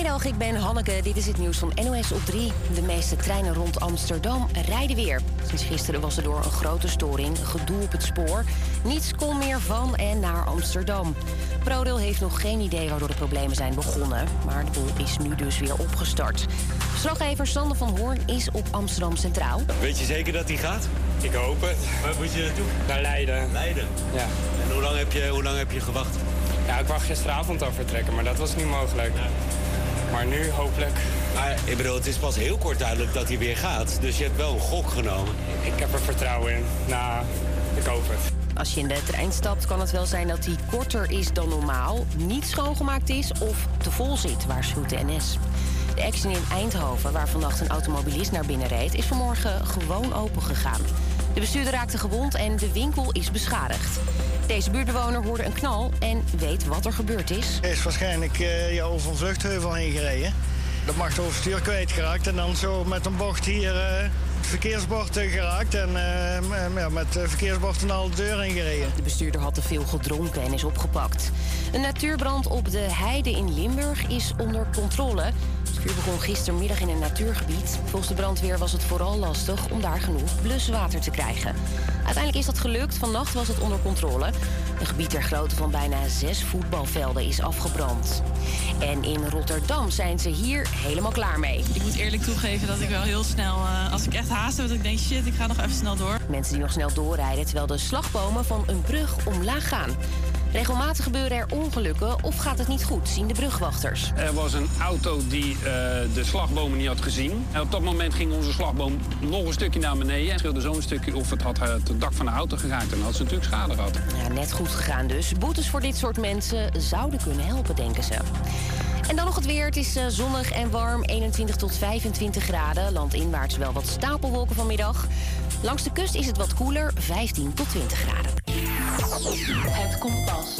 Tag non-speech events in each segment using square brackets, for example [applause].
Goedemiddag, ik ben Hanneke. Dit is het nieuws van NOS op 3. De meeste treinen rond Amsterdam rijden weer. Sinds gisteren was er door een grote storing gedoe op het spoor. Niets kon meer van en naar Amsterdam. ProRail heeft nog geen idee waardoor de problemen zijn begonnen. Maar de boel is nu dus weer opgestart. Verslaggever Sander van Hoorn is op Amsterdam Centraal. Weet je zeker dat hij gaat? Ik hoop het. Waar moet je naartoe? Naar Leiden. Leiden. Ja. En hoe lang heb je, hoe lang heb je gewacht? Ja, ik wou gisteravond al vertrekken, maar dat was niet mogelijk. Maar nu hopelijk. Maar ik bedoel, het is pas heel kort duidelijk dat hij weer gaat. Dus je hebt wel een gok genomen. Ik heb er vertrouwen in. Nou, ik hoop het. Als je in de trein stapt, kan het wel zijn dat die korter is dan normaal, niet schoongemaakt is of te vol zit, waarschuwt de NS. De action in Eindhoven, waar vannacht een automobilist naar binnen reed, is vanmorgen gewoon open gegaan. De bestuurder raakte gewond en de winkel is beschadigd. Deze buurtbewoner hoorde een knal en weet wat er gebeurd is. Hij is waarschijnlijk uh, ja, over een vluchtheuvel heen gereden. Dat mag het overstuur kwijtgeraakt en dan zo met een bocht hier uh, het verkeersbord geraakt. En ja, met het verkeersbord en al de deur ingereden. De bestuurder had te veel gedronken en is opgepakt. Een natuurbrand op de Heide in Limburg is onder controle. Het vuur begon gistermiddag in een natuurgebied. Volgens de brandweer was het vooral lastig om daar genoeg bluswater te krijgen. Uiteindelijk is dat gelukt. Vannacht was het onder controle. Een gebied ter grootte van bijna zes voetbalvelden is afgebrand. En in Rotterdam zijn ze hier helemaal klaar mee. Ik moet eerlijk toegeven dat ik wel heel snel, uh, als ik echt haast heb, dat ik denk shit, ik ga nog even snel door. Mensen die nog snel doorrijden terwijl de slagbomen van een brug omlaag gaan. Regelmatig gebeuren er ongelukken of gaat het niet goed, zien de brugwachters. Er was een auto die uh, de slagbomen niet had gezien. En op dat moment ging onze slagboom nog een stukje naar beneden. En scheelde zo'n stukje of het had het dak van de auto geraakt. En dan had ze natuurlijk schade gehad. Ja, net goed gegaan dus. Boetes voor dit soort mensen zouden kunnen helpen, denken ze. En dan nog het weer. Het is uh, zonnig en warm, 21 tot 25 graden. Landinwaarts wel wat stapelwolken vanmiddag. Langs de kust is het wat koeler, 15 tot 20 graden. Het kompas.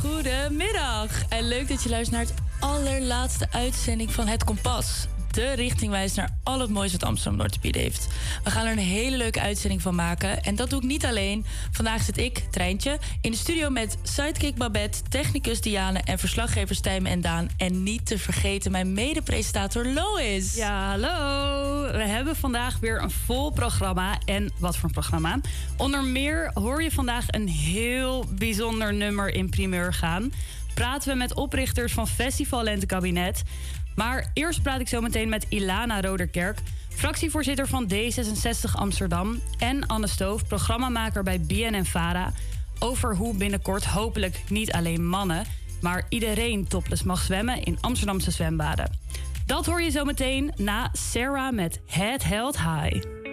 Goedemiddag en leuk dat je luistert naar het allerlaatste uitzending van Het Kompas de richtingwijs naar al het moois wat Amsterdam Noord te bieden heeft. We gaan er een hele leuke uitzending van maken. En dat doe ik niet alleen. Vandaag zit ik, Treintje, in de studio met sidekick Babette, technicus Diane en verslaggevers Tijmen en Daan. En niet te vergeten mijn mede-presentator Lois. Ja, hallo. We hebben vandaag weer een vol programma. En wat voor een programma? Onder meer hoor je vandaag een heel bijzonder nummer in primeur gaan. Praten we met oprichters van Festival Lentekabinet. Maar eerst praat ik zo meteen met Ilana Roderkerk, fractievoorzitter van D66 Amsterdam. En Anne Stoof, programmamaker bij BNN Vara. Over hoe binnenkort hopelijk niet alleen mannen, maar iedereen topless mag zwemmen in Amsterdamse zwembaden. Dat hoor je zo meteen na Sarah met Head Held High.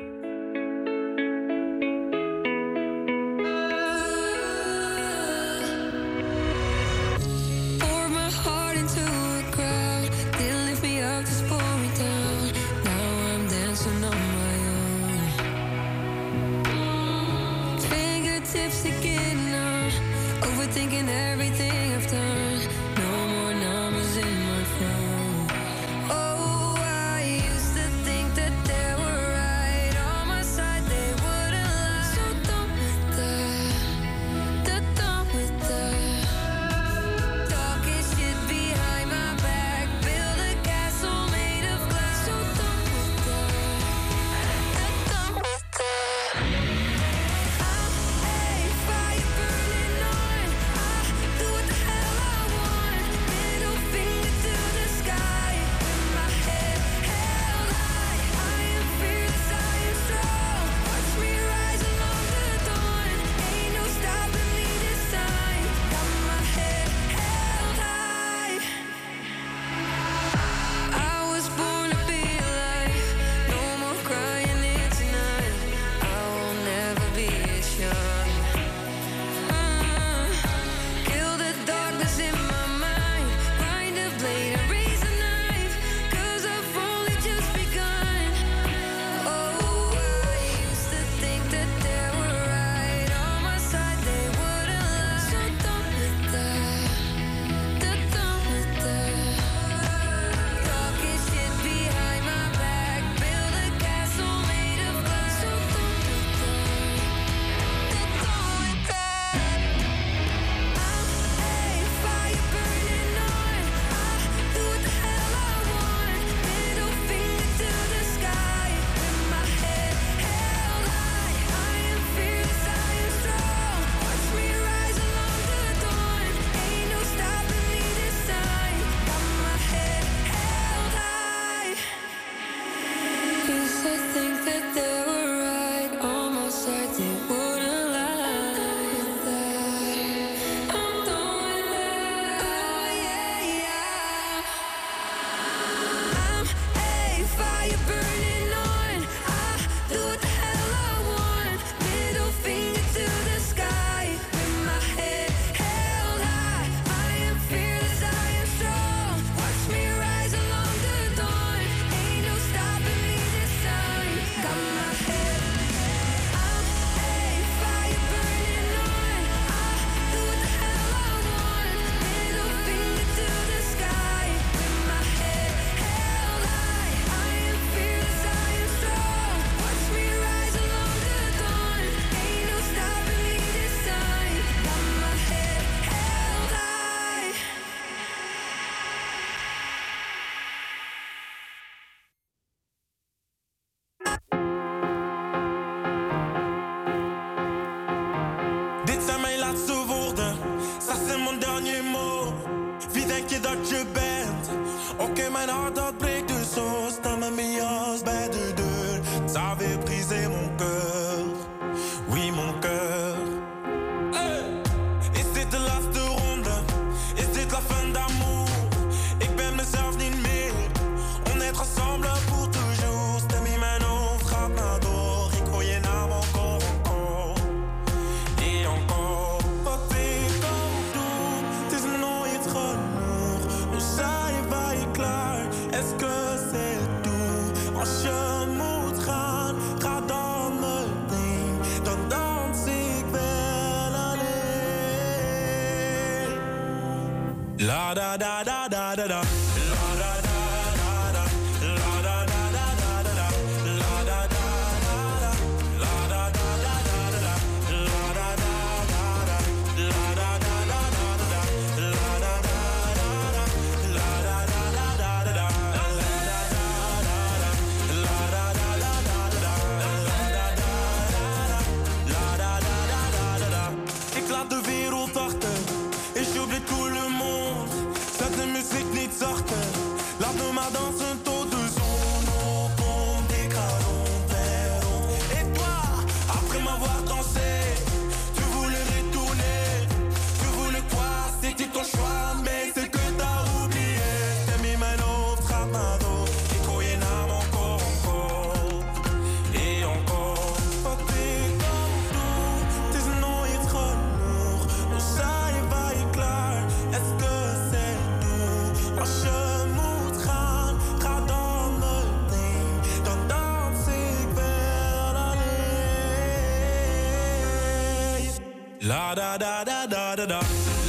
La da da da da da da.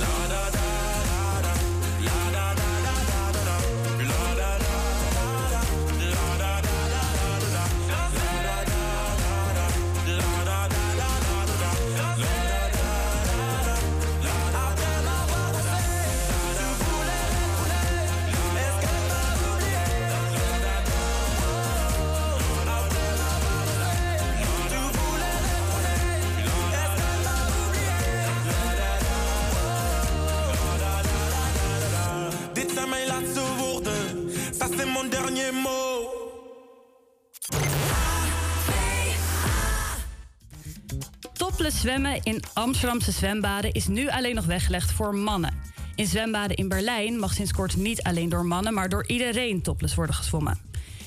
Zwemmen in Amsterdamse zwembaden is nu alleen nog weggelegd voor mannen. In zwembaden in Berlijn mag sinds kort niet alleen door mannen, maar door iedereen topless worden gezwommen.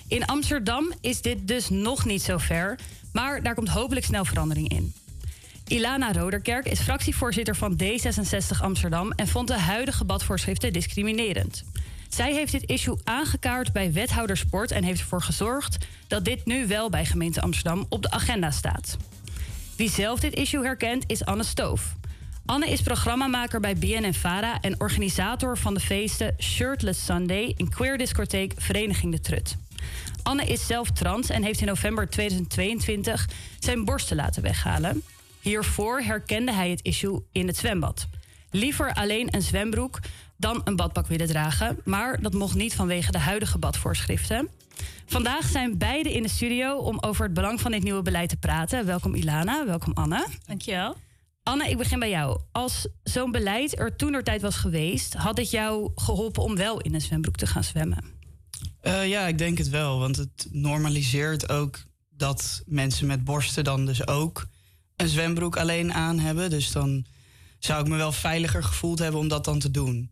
In Amsterdam is dit dus nog niet zo ver, maar daar komt hopelijk snel verandering in. Ilana Roderkerk is fractievoorzitter van D66 Amsterdam en vond de huidige badvoorschriften discriminerend. Zij heeft dit issue aangekaart bij wethouder sport en heeft ervoor gezorgd dat dit nu wel bij gemeente Amsterdam op de agenda staat. Wie zelf dit issue herkent is Anne Stoof. Anne is programmamaker bij BNN-Vara en organisator van de feesten Shirtless Sunday in queer discotheek Vereniging de Trut. Anne is zelf trans en heeft in november 2022 zijn borsten laten weghalen. Hiervoor herkende hij het issue in het zwembad. Liever alleen een zwembroek dan een badpak willen dragen, maar dat mocht niet vanwege de huidige badvoorschriften. Vandaag zijn beide in de studio om over het belang van dit nieuwe beleid te praten. Welkom Ilana, welkom Anne. Dankjewel. Anne, ik begin bij jou. Als zo'n beleid er toen tijd was geweest, had het jou geholpen om wel in een zwembroek te gaan zwemmen? Eh, ja, ik denk het wel. Want het normaliseert ook dat mensen met borsten dan dus ook een zwembroek alleen aan hebben. Dus dan zou ik me wel veiliger gevoeld hebben om dat dan te doen.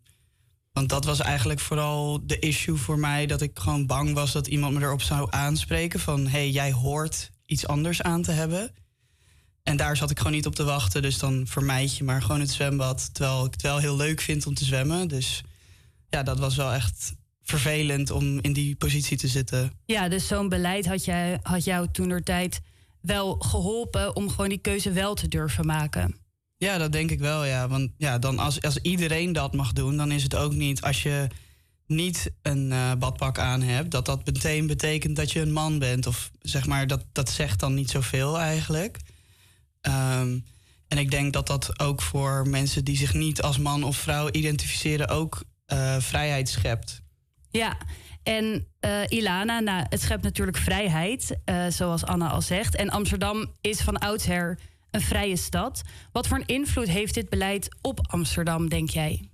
Want dat was eigenlijk vooral de issue voor mij. Dat ik gewoon bang was dat iemand me erop zou aanspreken. Van, hey, jij hoort iets anders aan te hebben. En daar zat ik gewoon niet op te wachten. Dus dan vermijd je maar gewoon het zwembad. Terwijl ik het wel heel leuk vind om te zwemmen. Dus ja, dat was wel echt vervelend om in die positie te zitten. Ja, dus zo'n beleid had, jij, had jou toen tijd wel geholpen om gewoon die keuze wel te durven maken. Ja, dat denk ik wel, ja. Want ja, dan als, als iedereen dat mag doen, dan is het ook niet als je niet een uh, badpak aan hebt, dat dat meteen betekent dat je een man bent. Of zeg maar, dat, dat zegt dan niet zoveel eigenlijk. Um, en ik denk dat dat ook voor mensen die zich niet als man of vrouw identificeren, ook uh, vrijheid schept. Ja, en uh, Ilana, nou, het schept natuurlijk vrijheid, zoals Anna al zegt. En Amsterdam is van oudsher een vrije stad. Wat voor een invloed heeft dit beleid op Amsterdam, denk jij?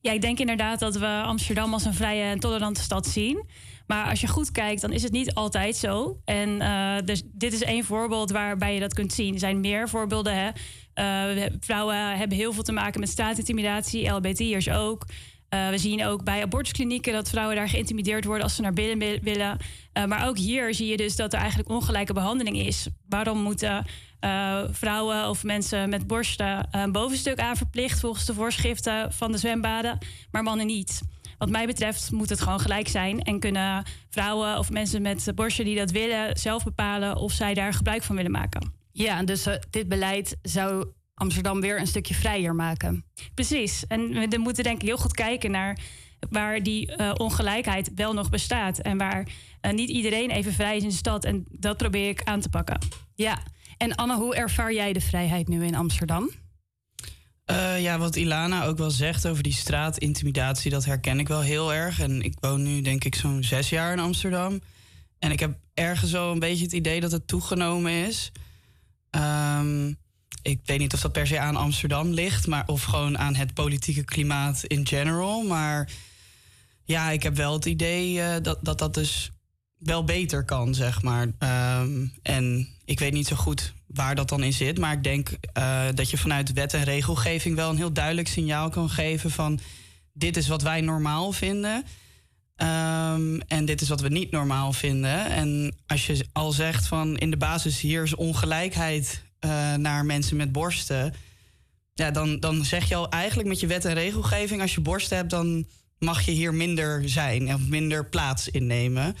Ja, ik denk inderdaad dat we Amsterdam als een vrije en tolerante stad zien. Maar als je goed kijkt, dan is het niet altijd zo. En eh, dus dit is één voorbeeld waarbij je dat kunt zien. Er zijn meer voorbeelden. Hè? Eh, vrouwen hebben heel veel te maken met straatintimidatie, LBT'ers ook. Eh, we zien ook bij abortusklinieken dat vrouwen daar geïntimideerd worden als ze naar binnen wi- willen. Eh, maar ook hier zie je dus dat er eigenlijk ongelijke behandeling is. Waarom moeten eh, vrouwen of mensen met borsten een bovenstuk aan verplicht volgens de voorschriften van de zwembaden, maar mannen niet? Wat mij betreft moet het gewoon gelijk zijn en kunnen vrouwen of mensen met borsten die dat willen zelf bepalen of zij daar gebruik van willen maken. Ja, dus dit beleid zou Amsterdam weer een stukje vrijer maken. Precies. En we moeten denk ik heel goed kijken naar waar die eh, ongelijkheid wel nog bestaat. En waar eh, niet iedereen even vrij is in de stad. En dat probeer ik aan te pakken. Ja. En Anne, hoe ervaar jij de vrijheid nu in Amsterdam? Eh, ja, wat Ilana ook wel zegt over die straatintimidatie, dat herken ik wel heel erg. En ik woon nu denk ik zo'n zes jaar in Amsterdam. En ik heb ergens wel een beetje het idee dat het toegenomen is. Ehm, ik weet niet of dat per se aan Amsterdam ligt, maar of gewoon aan het politieke klimaat in general. Maar ja, ik heb wel het idee eh, dat, dat dat dus wel beter kan, zeg maar. Ehm, en ik weet niet zo goed waar dat dan in zit. Maar ik denk eh, dat je vanuit wet en regelgeving wel een heel duidelijk signaal kan geven van dit is wat wij normaal vinden. Ehm, en dit is wat we niet normaal vinden. En als je al zegt van in de basis hier is ongelijkheid eh, naar mensen met borsten. Ja, dan, dan zeg je al eigenlijk met je wet en regelgeving, als je borsten hebt, dan mag je hier minder zijn of minder plaats innemen.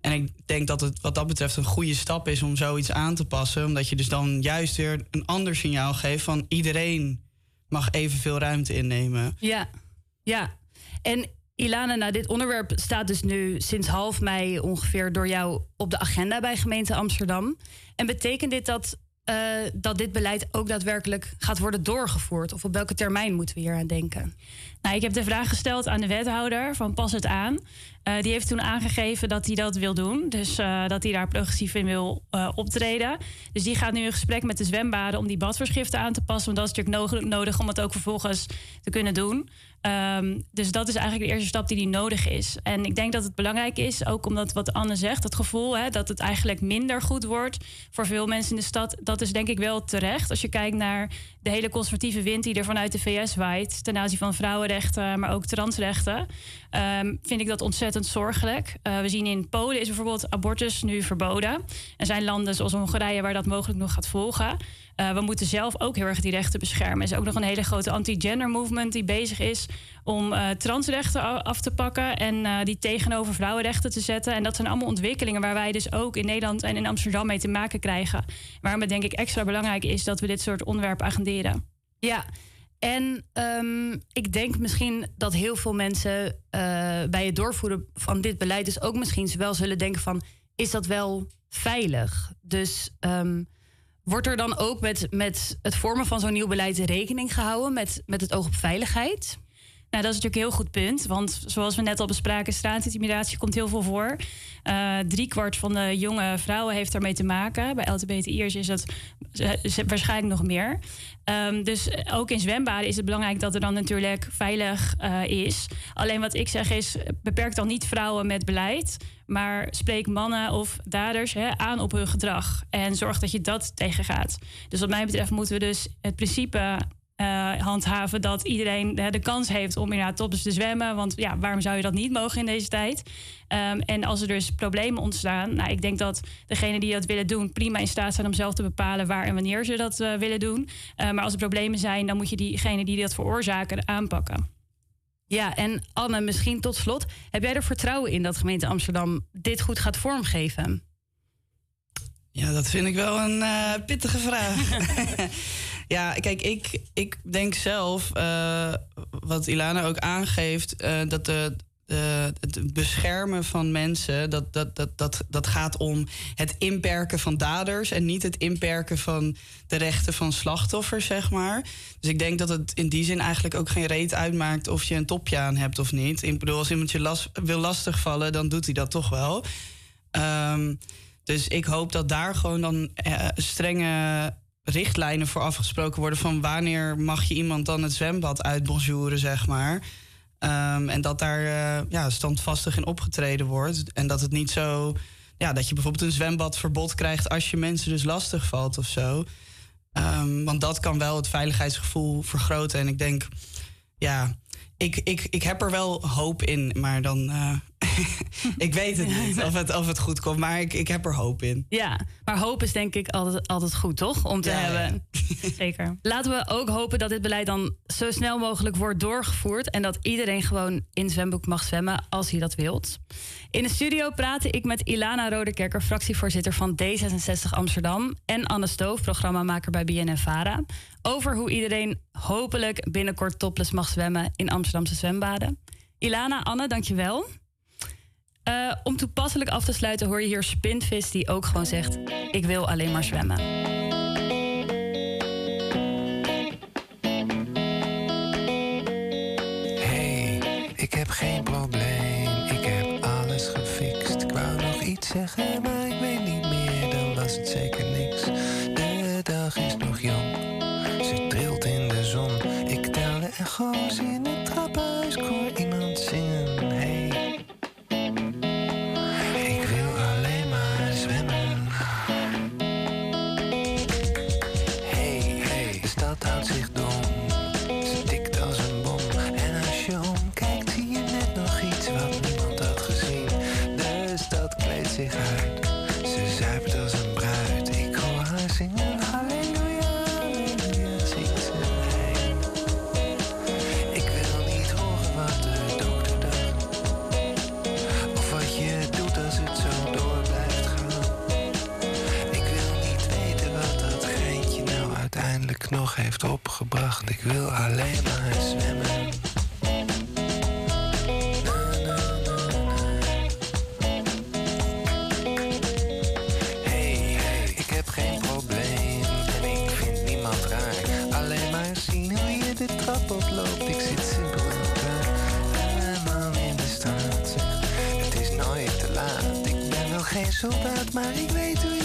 En ik denk dat het wat dat betreft een goede stap is om zoiets aan te passen. Omdat je dus dan juist weer een ander signaal geeft van iedereen mag evenveel ruimte innemen. Ja, ja. En Ilana, nou, dit onderwerp staat dus nu sinds half mei ongeveer door jou op de agenda bij gemeente Amsterdam. En betekent dit dat, eh, dat dit beleid ook daadwerkelijk gaat worden doorgevoerd? Of op welke termijn moeten we hier aan denken? Nou, ik heb de vraag gesteld aan de wethouder van Pas het aan. Eh, die heeft toen aangegeven dat hij dat wil doen. Dus eh, dat hij daar progressief in wil eh, optreden. Dus die gaat nu in gesprek met de zwembaden om die badvoorschriften aan te passen. Want dat is natuurlijk no- nodig om het ook vervolgens te kunnen doen. Ehm, dus dat is eigenlijk de eerste stap die, die nodig is. En ik denk dat het belangrijk is, ook omdat wat Anne zegt, het gevoel hè, dat het eigenlijk minder goed wordt voor veel mensen in de stad, dat is denk ik wel terecht. Als je kijkt naar de hele conservatieve wind die er vanuit de VS waait ten aanzien van vrouwenrechten, maar ook transrechten, ehm, vind ik dat ontzettend zorgelijk. Eh, we zien in Polen is bijvoorbeeld abortus nu verboden. Er zijn landen zoals Hongarije waar dat mogelijk nog gaat volgen. Eh, we moeten zelf ook heel erg die rechten beschermen. Er is ook nog een hele grote anti-gender movement die bezig is om eh, transrechten af te pakken en die tegenover vrouwenrechten te zetten. En dat zijn allemaal ontwikkelingen waar wij dus ook in Nederland en in Amsterdam mee te maken krijgen. Waarom het denk ik extra belangrijk is dat we dit soort onderwerpen agenderen. Ja, en ehm, ik denk misschien dat heel veel mensen eh, bij het doorvoeren van dit beleid dus ook misschien wel zullen denken van is dat wel veilig? Dus ehm, wordt er dan ook met, met het vormen van zo'n nieuw beleid rekening gehouden met, met het oog op veiligheid? Nou, dat is natuurlijk een heel goed punt. Want zoals we net al bespraken, straatintimidatie komt heel veel voor. Eh driekwart van de jonge vrouwen heeft daarmee te maken. Bij LTBTI'ers is dat eh, waarschijnlijk nog meer. Ehm, dus ook in zwembaden is het belangrijk dat er dan natuurlijk veilig eh, is. Alleen wat ik zeg is, beperk dan niet vrouwen met beleid. Maar spreek mannen of daders aan op hun gedrag. En zorg dat je dat tegengaat. Dus wat mij betreft moeten we dus het principe eh, handhaven dat iedereen eh, de kans heeft om inderdaad tops te zwemmen. Want ja, waarom zou je dat niet mogen in deze tijd? Ehm, en als er dus problemen ontstaan, nou, ik denk dat degenen die dat willen doen, prima in staat zijn om zelf te bepalen waar en wanneer ze dat eh, willen doen. Eh, maar als er problemen zijn, dan moet je diegenen die dat veroorzaken aanpakken. Ja, en Anne, misschien tot slot, heb jij er vertrouwen in dat gemeente Amsterdam dit goed gaat vormgeven? Ja, dat vind ik wel een eh, pittige vraag. [laughs] ja, kijk, ik, ik denk zelf, eh, wat Ilana ook aangeeft, eh, dat de, het beschermen van mensen, dat, dat, dat, dat, dat gaat om het inperken van daders en niet het inperken van de rechten van slachtoffers, zeg maar. Dus ik denk dat het in die zin eigenlijk ook geen reet uitmaakt of je een topje aan hebt of niet. Ik bedoel, als iemand je las, wil lastigvallen, dan doet hij dat toch wel. Ehm, dus ik hoop dat daar gewoon dan eh, strenge richtlijnen voor afgesproken worden van wanneer mag je iemand dan het zwembad uitbonjouren, zeg maar. Ehm, en dat daar uh, ja, standvastig in opgetreden wordt. En dat het niet zo. Ja, dat je bijvoorbeeld een zwembadverbod krijgt als je mensen dus lastig valt of zo. Um, want dat kan wel het veiligheidsgevoel vergroten. En ik denk, ja, ik, ik, ik heb er wel hoop in, maar dan. Uh, [laughs] ik weet het niet of het, of het goed komt, maar ik, ik heb er hoop in. Ja, maar hoop is denk ik altijd, altijd goed, toch? Om te hebben. [laughs] Zeker. Laten we ook hopen dat dit beleid dan zo snel mogelijk wordt doorgevoerd. En dat iedereen gewoon in zwembroek mag zwemmen als hij dat wilt. In de studio praatte ik met Ilana Rodekerker, fractievoorzitter van D66 Amsterdam. En Anne Stoof, programmamaker bij BNN-Vara. Over hoe iedereen hopelijk binnenkort topless mag zwemmen in Amsterdamse zwembaden. Ilana, Anne, dankjewel. Uh, om toepasselijk af te sluiten hoor je hier Spinvis die ook gewoon zegt: Ik wil alleen maar zwemmen. Hey, ik heb geen probleem. Ik heb alles gefixt. Ik wou nog iets zeggen, maar ik weet niet meer. Dan was het zeker niks. Heeft opgebracht. Ik wil alleen maar zwemmen. Hey, ik heb geen probleem en ik vind niemand raar. Alleen maar zien hoe je de trap oploopt. Ik zit simpel in elkaar. Man in de straat Het is nooit te laat. Ik ben wel geen soldaat, maar ik weet hoe je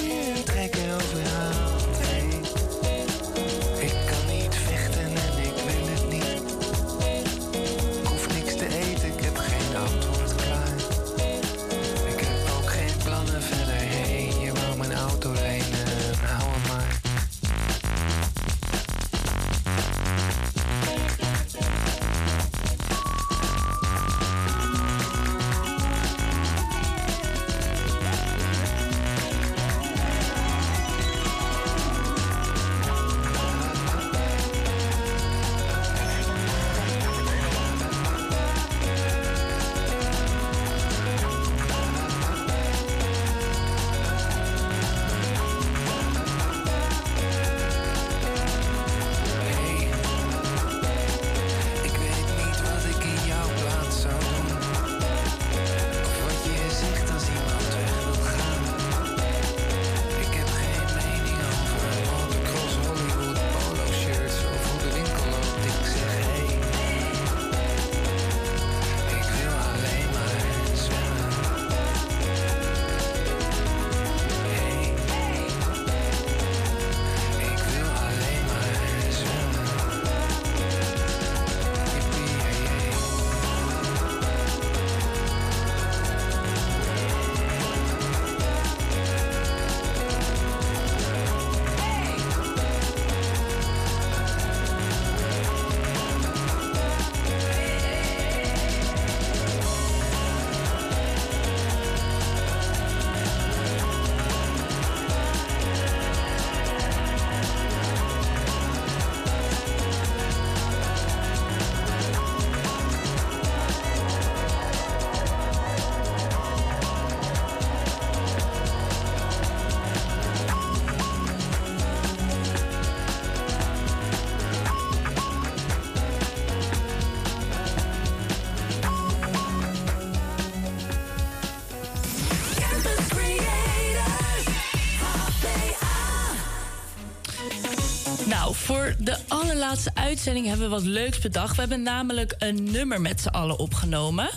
allerlaatste uitzending hebben we wat leuks bedacht. We hebben namelijk een nummer met z'n allen opgenomen.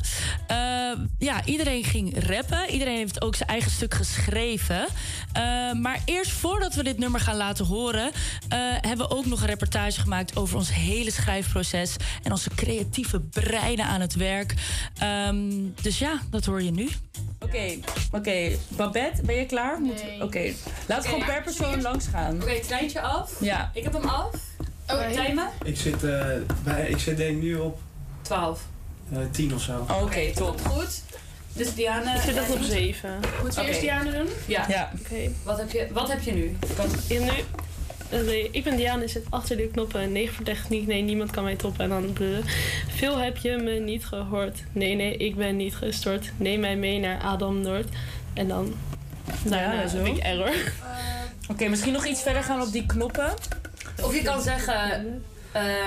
Uh, ja, iedereen ging rappen. Iedereen heeft ook zijn eigen stuk geschreven. Uh, maar eerst voordat we dit nummer gaan laten horen, uh, hebben we ook nog een reportage gemaakt over ons hele schrijfproces en onze creatieve breinen aan het werk. Um, dus ja, dat hoor je nu. Oké, okay, oké. Okay. Babette, ben je klaar? Nee. Oké, okay. laat okay, gewoon per persoon [laughs] langs gaan. Oké, treintje af. Ja. Ik heb hem af. Timer? Ik zit, uh, bij, ik zit denk nu op... 12. Uh, 10 of zo. Oké, okay, top. Goed. Dus Diana... Ik zit nog op 7. Moeten we eerst Diana doen? Ja. ja. Oké. Wat, heb je, wat heb je nu? Ja, nu Nee, ik ben Diana, zit achter de knoppen. 9 voor techniek, nee, niemand kan mij toppen. En dan brullen. Veel heb je me niet gehoord. Nee, nee, ik ben niet gestort. Neem mij mee naar Adam Noord. En dan... Nou ja, zo. ik error. Uh, Oké, okay, misschien nog iets verder gaan op die knoppen. Of je kan zeggen...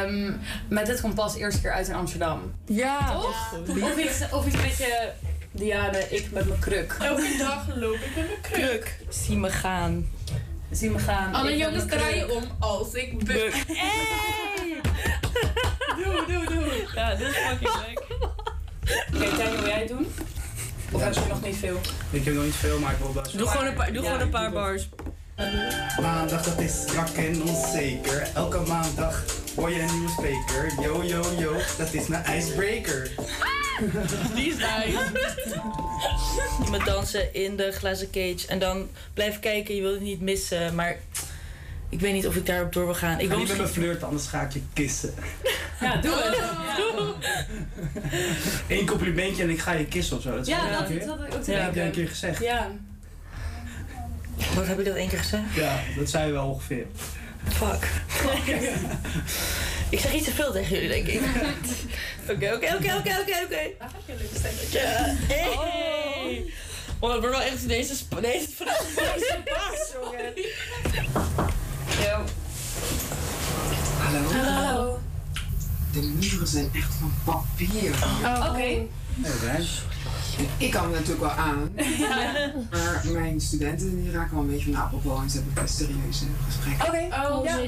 Um, met dit kompas eerste keer uit in Amsterdam. Ja. Toch? Ja. Of, iets, of iets met je... Diana, ik met mijn kruk. Elke dag loop ik met mijn kruk. kruk. Zie me gaan. Zie me gaan. Alle jongens draaien om als ik buk. Hey! [laughs] doe, doe, doe. Ja, dit is fucking leuk. Oké, okay, wil jij het doen? Of ja, heb je nog niet veel? Ik heb nog niet veel, maar ik wil best Doe gewoon een paar, doe ja, gewoon een paar bars. Maandag, dat is strak en onzeker. Elke maandag hoor je een nieuwe spreker. Yo, yo, yo, dat is mijn icebreaker. [laughs] Die is nice. Met dansen in de glazen cage. En dan blijf kijken, je wilt het niet missen. Maar ik weet niet of ik daarop door wil gaan. Ik wil niet met me flirten, anders ga ik je kissen. Ja, doe het. Eén complimentje en ik ga je kissen of zo. Dat is ja, dat, dat had ik ook te ja, heb jij een keer gezegd. Ja. Wat heb je dat één keer gezegd? Ja, dat zei je wel ongeveer. Fuck. [laughs] ik zeg iets te veel tegen jullie, denk ik. [laughs] Oké, oké, oké, oké, oké, oké. Stemmetje. Hey. Oh. Oh, het wordt wel echt deze, deze vraag. Deze baas, jongen. Yo. Hallo. Hallo. De muren zijn echt van papier. Oh, oké. Okay. Ik kan het natuurlijk wel aan. Ja. [laughs] Maar mijn studenten die raken wel een beetje van de appelboom en ze hebben best serieuze gesprekken. Oké, okay. oh, ja, we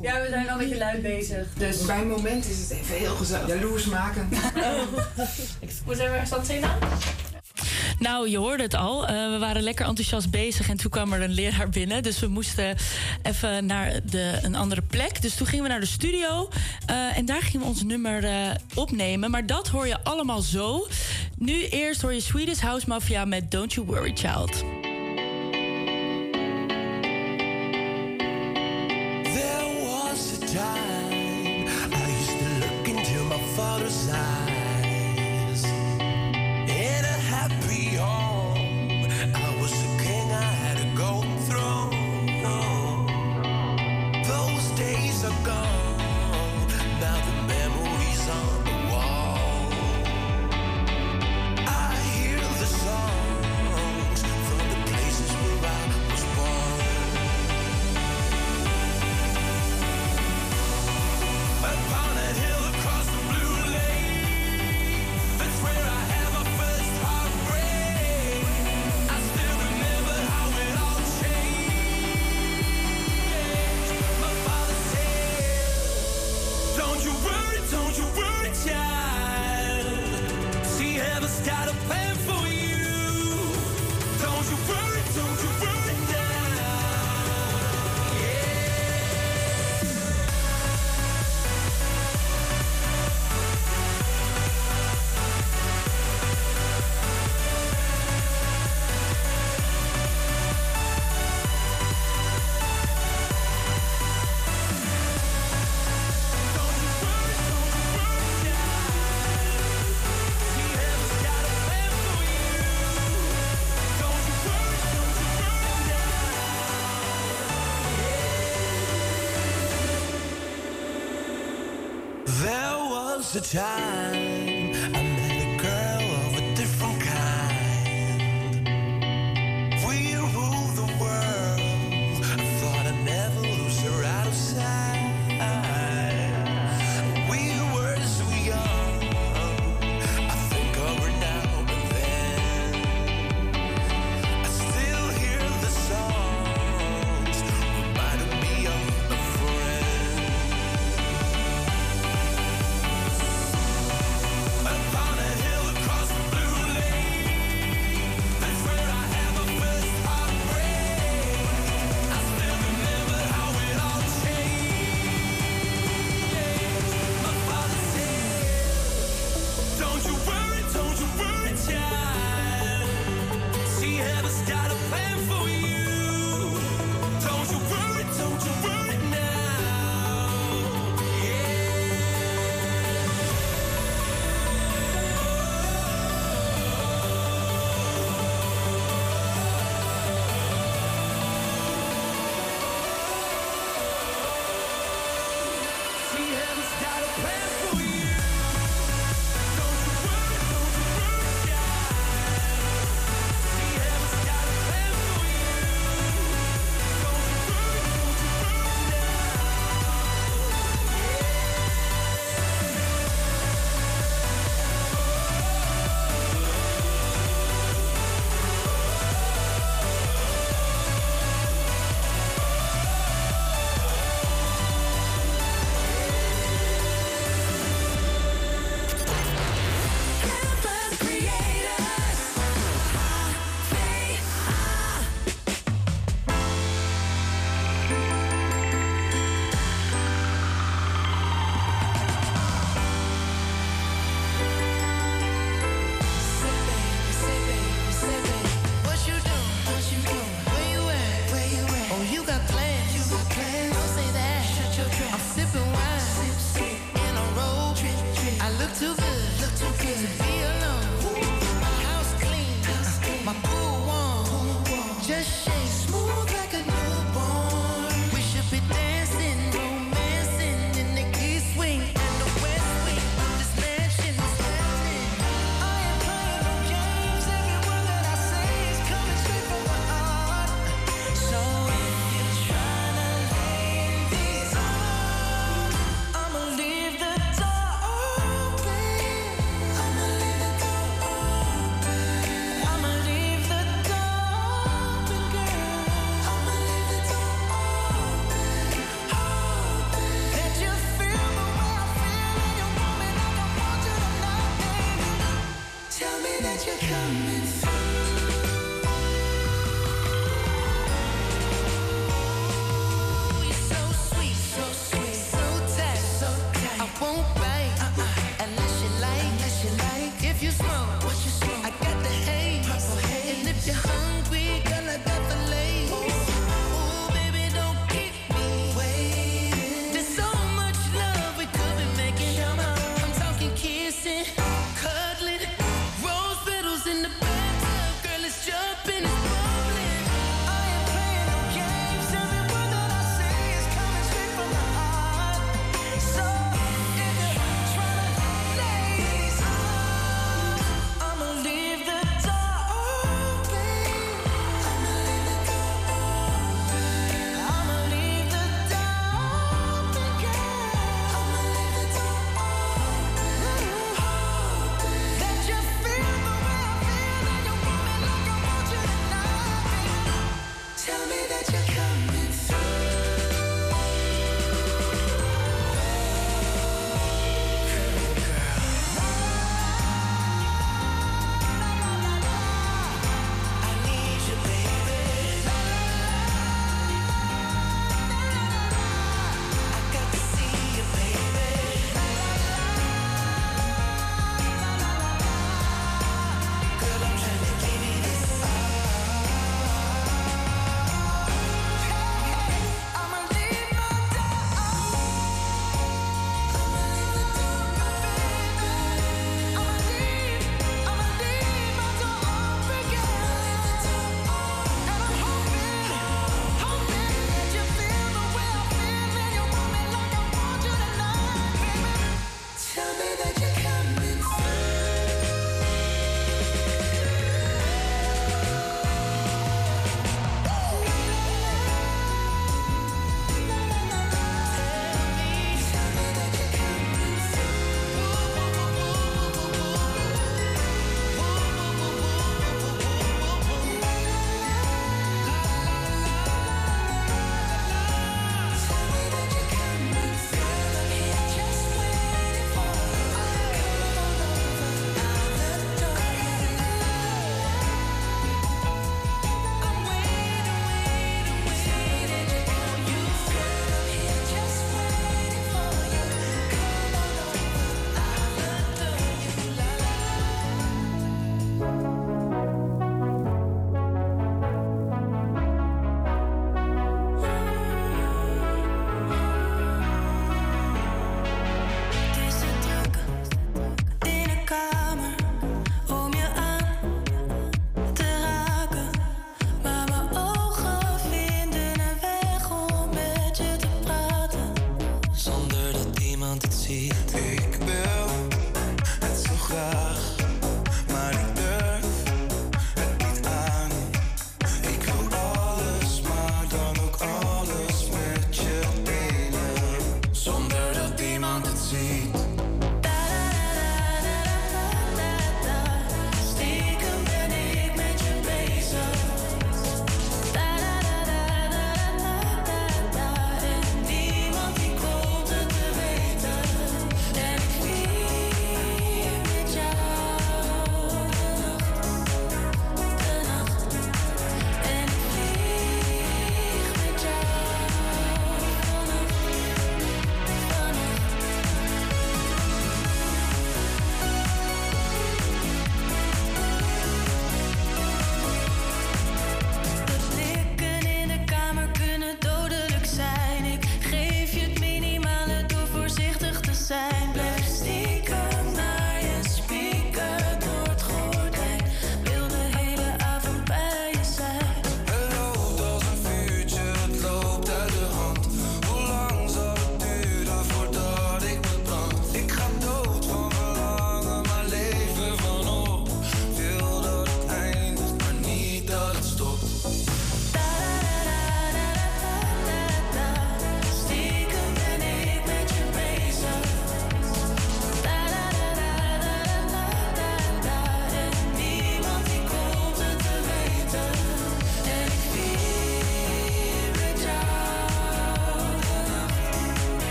ja, we zijn al een beetje luid bezig. Dus. Bij het moment is het even heel gezellig. Jaloers maken. [laughs] Hoe zijn we er stand aan? Nou, je hoorde het al. Uh, we waren lekker enthousiast bezig en toen kwam er een leraar binnen. Dus we moesten even naar de, een andere plek. Dus toen gingen we naar de studio uh, en daar gingen we ons nummer uh, opnemen. Maar dat hoor je allemaal zo. Nu eerst hoor je Swedish House Mafia met Don't You Worry Child. There was a time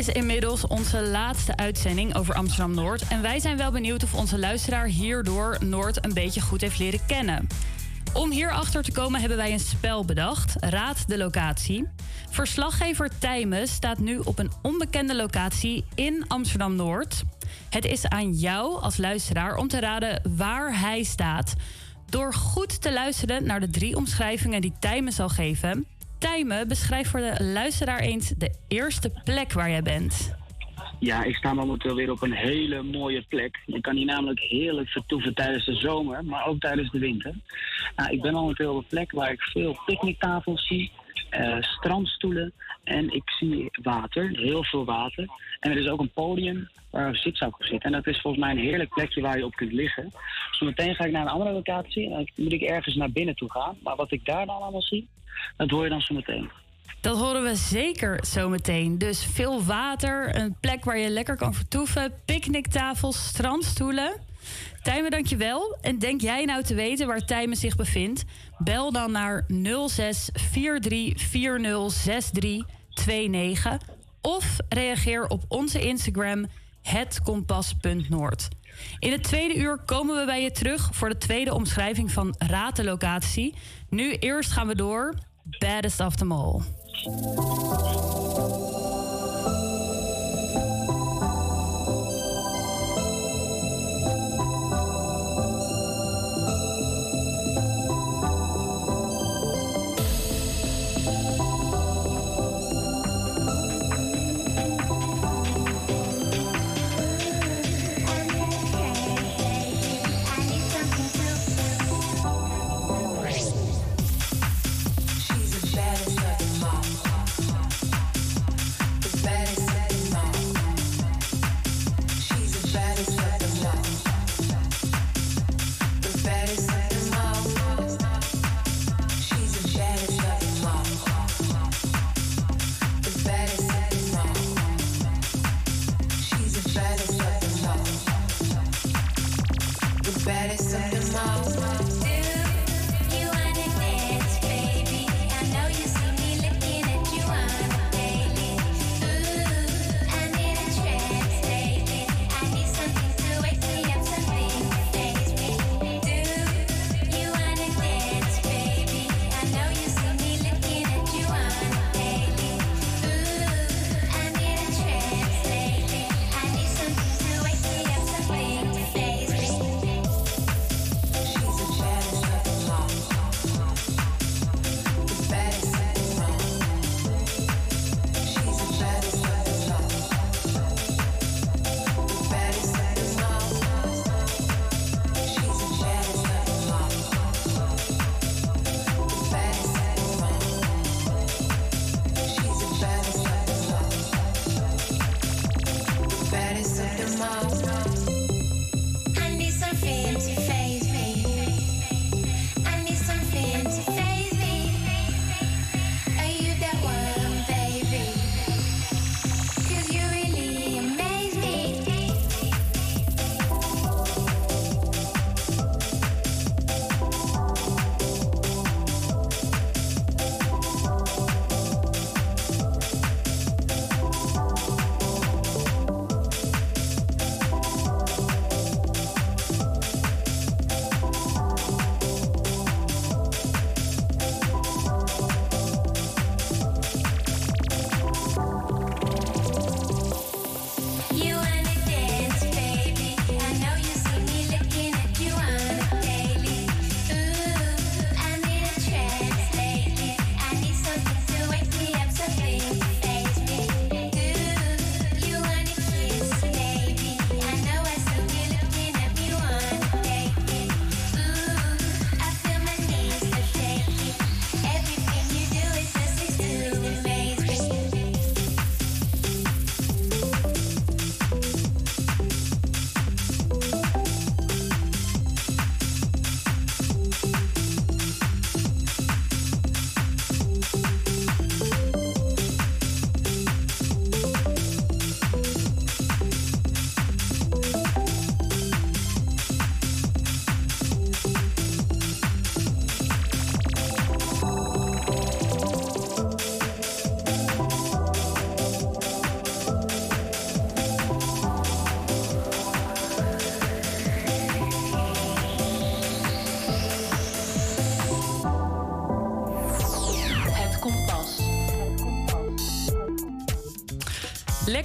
is inmiddels onze laatste uitzending over Amsterdam Noord. En wij zijn wel benieuwd of onze luisteraar hierdoor Noord een beetje goed heeft leren kennen. Om hierachter te komen hebben wij een spel bedacht. Raad de locatie. Verslaggever Tijmen staat nu op een onbekende locatie in Amsterdam Noord. Het is aan jou als luisteraar om te raden waar hij staat. Door goed te luisteren naar de drie omschrijvingen die Tijmen zal geven. Tijmen, beschrijf voor de luisteraar eens de eerste plek waar jij bent. Ja, ik sta momenteel weer op een hele mooie plek. Je kan hier namelijk heerlijk vertoeven tijdens de zomer, maar ook tijdens de winter. Nou, ik ben momenteel op een plek waar ik veel picknicktafels zie, eh, strandstoelen en ik zie water, heel veel water. En er is ook een podium waar een zitzak op zit. En dat is volgens mij een heerlijk plekje waar je op kunt liggen. Zometeen ga ik naar een andere locatie dan moet ik ergens naar binnen toe gaan. Maar wat ik daar dan allemaal zie, dat hoor je dan zo meteen. Dat horen we zeker zometeen. Dus veel water, een plek waar je lekker kan vertoeven, picknicktafels, strandstoelen. Tijmen, dankjewel. En denk jij nou te weten waar Tijmen zich bevindt? Bel dan naar 06 43 40 63 29 of reageer op onze Instagram hetkompas.noord. In het tweede uur komen we bij je terug voor de tweede omschrijving van Raad de Locatie. Nu eerst gaan we door. Baddest of them all.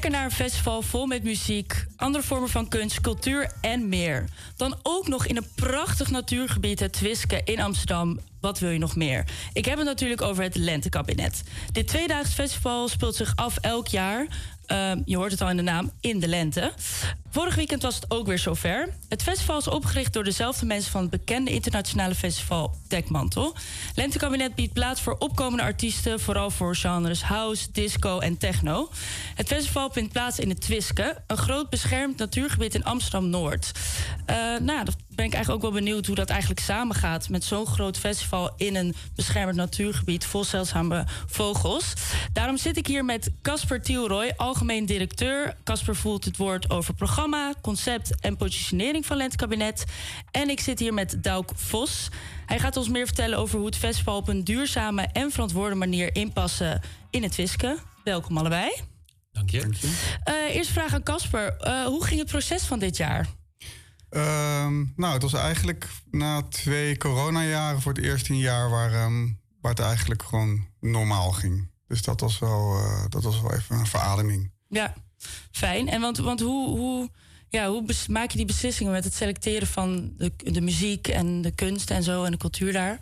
Naar een festival vol met muziek, andere vormen van kunst, cultuur en meer. Dan ook nog in een prachtig natuurgebied, het Twiske in Amsterdam. Wat wil je nog meer? Ik heb het natuurlijk over het Lentekabinet. Dit tweedaags festival speelt zich af elk jaar. Ehm, je hoort het al in de naam, in de lente. Vorig weekend was het ook weer zover. Het festival is opgericht door dezelfde mensen van het bekende internationale festival Dekmantel. Lentekabinet biedt plaats voor opkomende artiesten, vooral voor genres house, disco en techno. Het festival vindt plaats in het Twiske, een groot beschermd natuurgebied in Amsterdam Noord. Uh, nou, dat ben ik eigenlijk ook wel benieuwd hoe dat eigenlijk samengaat met zo'n groot festival in een beschermd natuurgebied vol zeldzame vogels. Daarom zit ik hier met Casper Thielroy, algemeen directeur. Casper voelt het woord over programma, concept en positionering van Lentekabinet. En ik zit hier met Dauk Vos. Hij gaat ons meer vertellen over hoe het festival op een duurzame en verantwoorde manier inpassen in het Wiske. Welkom allebei. Dank je. Uh, eerst vraag aan Casper. Uh, hoe ging het proces van dit jaar? Um, nou, het was eigenlijk na twee coronajaren voor het eerste een jaar waar, um, waar het eigenlijk gewoon normaal ging. Dus dat was wel, uh, dat was wel even een verademing. Ja, fijn. En want, want hoe, hoe, ja, hoe maak je die beslissingen met het selecteren van de, de muziek en de kunst en zo en de cultuur daar?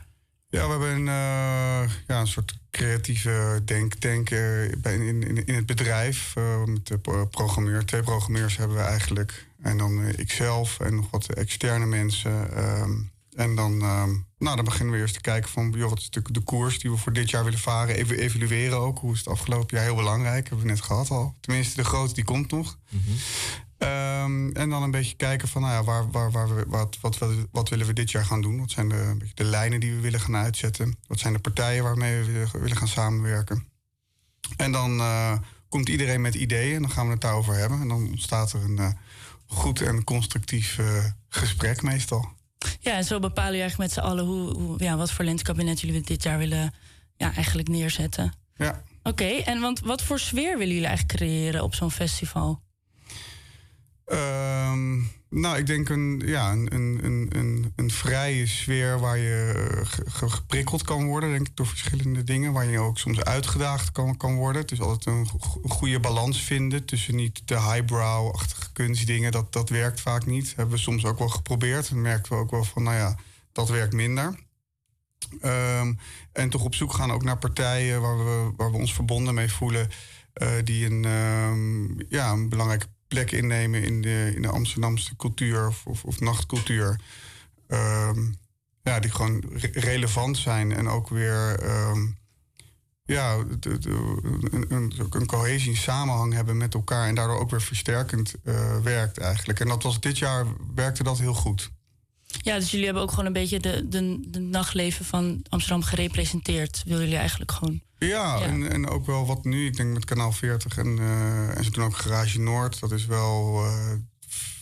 Ja, we hebben een, uh, ja, een soort creatieve denktank in, in, in het bedrijf. Uh, met de programmeur. Twee programmeurs hebben we eigenlijk. En dan ikzelf en nog wat externe mensen. Ehm, en dan, ehm, nou, dan beginnen we eerst te kijken van... Joh, wat is de, de koers die we voor dit jaar willen varen. Even evalueren ook. Hoe is het afgelopen jaar? Heel belangrijk. Hebben we net gehad al. Tenminste, de grote die komt nog. Mm. Um, en dan een beetje kijken van nou ja, waar, waar, waar we, wat, wat, wat, wat, willen we dit jaar gaan doen? Wat zijn de, de lijnen die we willen gaan uitzetten? Wat zijn de partijen waarmee we willen gaan samenwerken? En dan uh, komt iedereen met ideeën en dan gaan we het daarover hebben. En dan ontstaat er een uh, goed en constructief uh, gesprek meestal. Ja, en zo bepalen jullie eigenlijk met z'n allen hoe, hoe, ja, wat voor lentekabinet jullie dit jaar willen ja, eigenlijk neerzetten. Ja. Oké, okay, en want wat voor sfeer willen jullie eigenlijk creëren op zo'n festival? Um, nou, ik denk een, ja, een, een, een, een vrije sfeer waar je geprikkeld kan worden, denk ik, door verschillende dingen. Waar je ook soms uitgedaagd kan, kan worden. Het is altijd een goede balans vinden tussen niet de highbrow-achtige kunstdingen. Dat, dat werkt vaak niet. Hebben we soms ook wel geprobeerd. En merken we ook wel van, nou ja, dat werkt minder. Um, en toch op zoek gaan ook naar partijen waar we, waar we ons verbonden mee voelen. Uh, die een, um, ja, een belangrijke plek innemen in de, in de Amsterdamse cultuur of, of, of nachtcultuur. Um, ja, die gewoon re relevant zijn en ook weer um, ja, een, cohesie, samenhang hebben met elkaar en daardoor ook weer versterkend uh, werkt eigenlijk. En dat was dit jaar werkte dat heel goed. Ja, dus jullie hebben ook gewoon een beetje de, de, de nachtleven van Amsterdam gerepresenteerd. Willen jullie eigenlijk gewoon. Ja, ja. En, en ook wel wat nu. Ik denk met Kanaal 40 en, uh, en ze doen ook Garage Noord. Dat is wel, uh,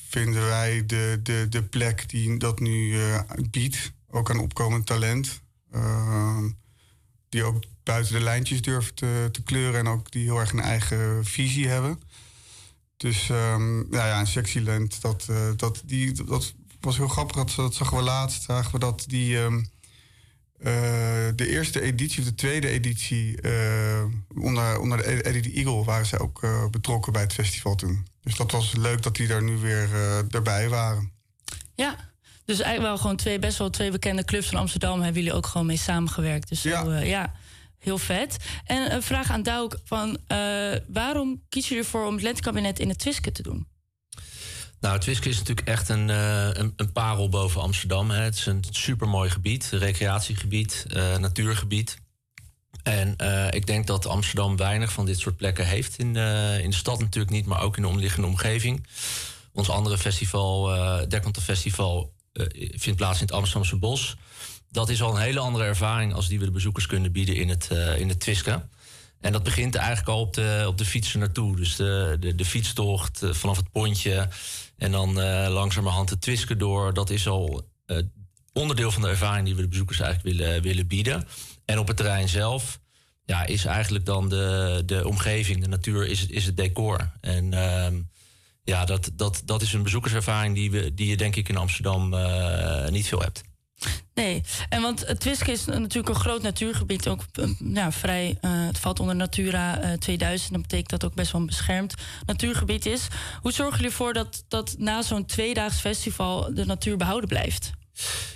vinden wij, de, de, de plek die dat nu uh, biedt. Ook aan opkomend talent. Die ook buiten de lijntjes durft te, te, kleuren. En ook die heel erg een eigen visie hebben. Dus um, nou ja, een Sexyland, dat, dat, die, dat was heel grappig. Dat, dat zagen we laatst. Zagen we dat die... Um, uh, de eerste editie of de tweede editie uh, onder, onder de Eddie Eagle waren ze ook uh, betrokken bij het festival toen. Dus dat was leuk dat die daar nu weer erbij waren. Ja, dus eigenlijk wel gewoon twee, best wel twee bekende clubs van Amsterdam hebben jullie ook gewoon mee samengewerkt. Dus ja, zo, ja heel vet. En een vraag aan Dauk van waarom kiezen jullie ervoor om het lentekabinet in het Twiske te doen? Nou, het is natuurlijk echt een, uh, een, een, parel boven Amsterdam. Hè. Het is een supermooi gebied, recreatiegebied, uh, natuurgebied. En uh, ik denk dat Amsterdam weinig van dit soort plekken heeft. In, in de stad natuurlijk niet, maar ook in de omliggende omgeving. Ons andere festival, uh, Festival, vindt plaats in het Amsterdamse Bos. Dat is al een hele andere ervaring als die we de bezoekers kunnen bieden in het, in het Twiske. En dat begint eigenlijk al op de, op de fietsen naartoe. Dus de, de, de fietstocht vanaf het pontje en dan uh, langzamerhand de Twiske door. Dat is al uh, onderdeel van de ervaring die we de bezoekers eigenlijk willen, willen bieden. En op het terrein zelf ja, is eigenlijk dan de, de omgeving, de natuur, is het, is het decor. En uh, ja, dat, dat, dat is een bezoekerservaring die, we, die je denk ik in Amsterdam niet veel hebt. Nee, en want het Twiske is natuurlijk een groot natuurgebied. Ook eh, vrij, eh, het valt onder Natura eh, 2000. Dat betekent dat het ook best wel een beschermd natuurgebied is. Hoe zorgen jullie ervoor dat, dat na zo'n tweedaags festival de natuur behouden blijft?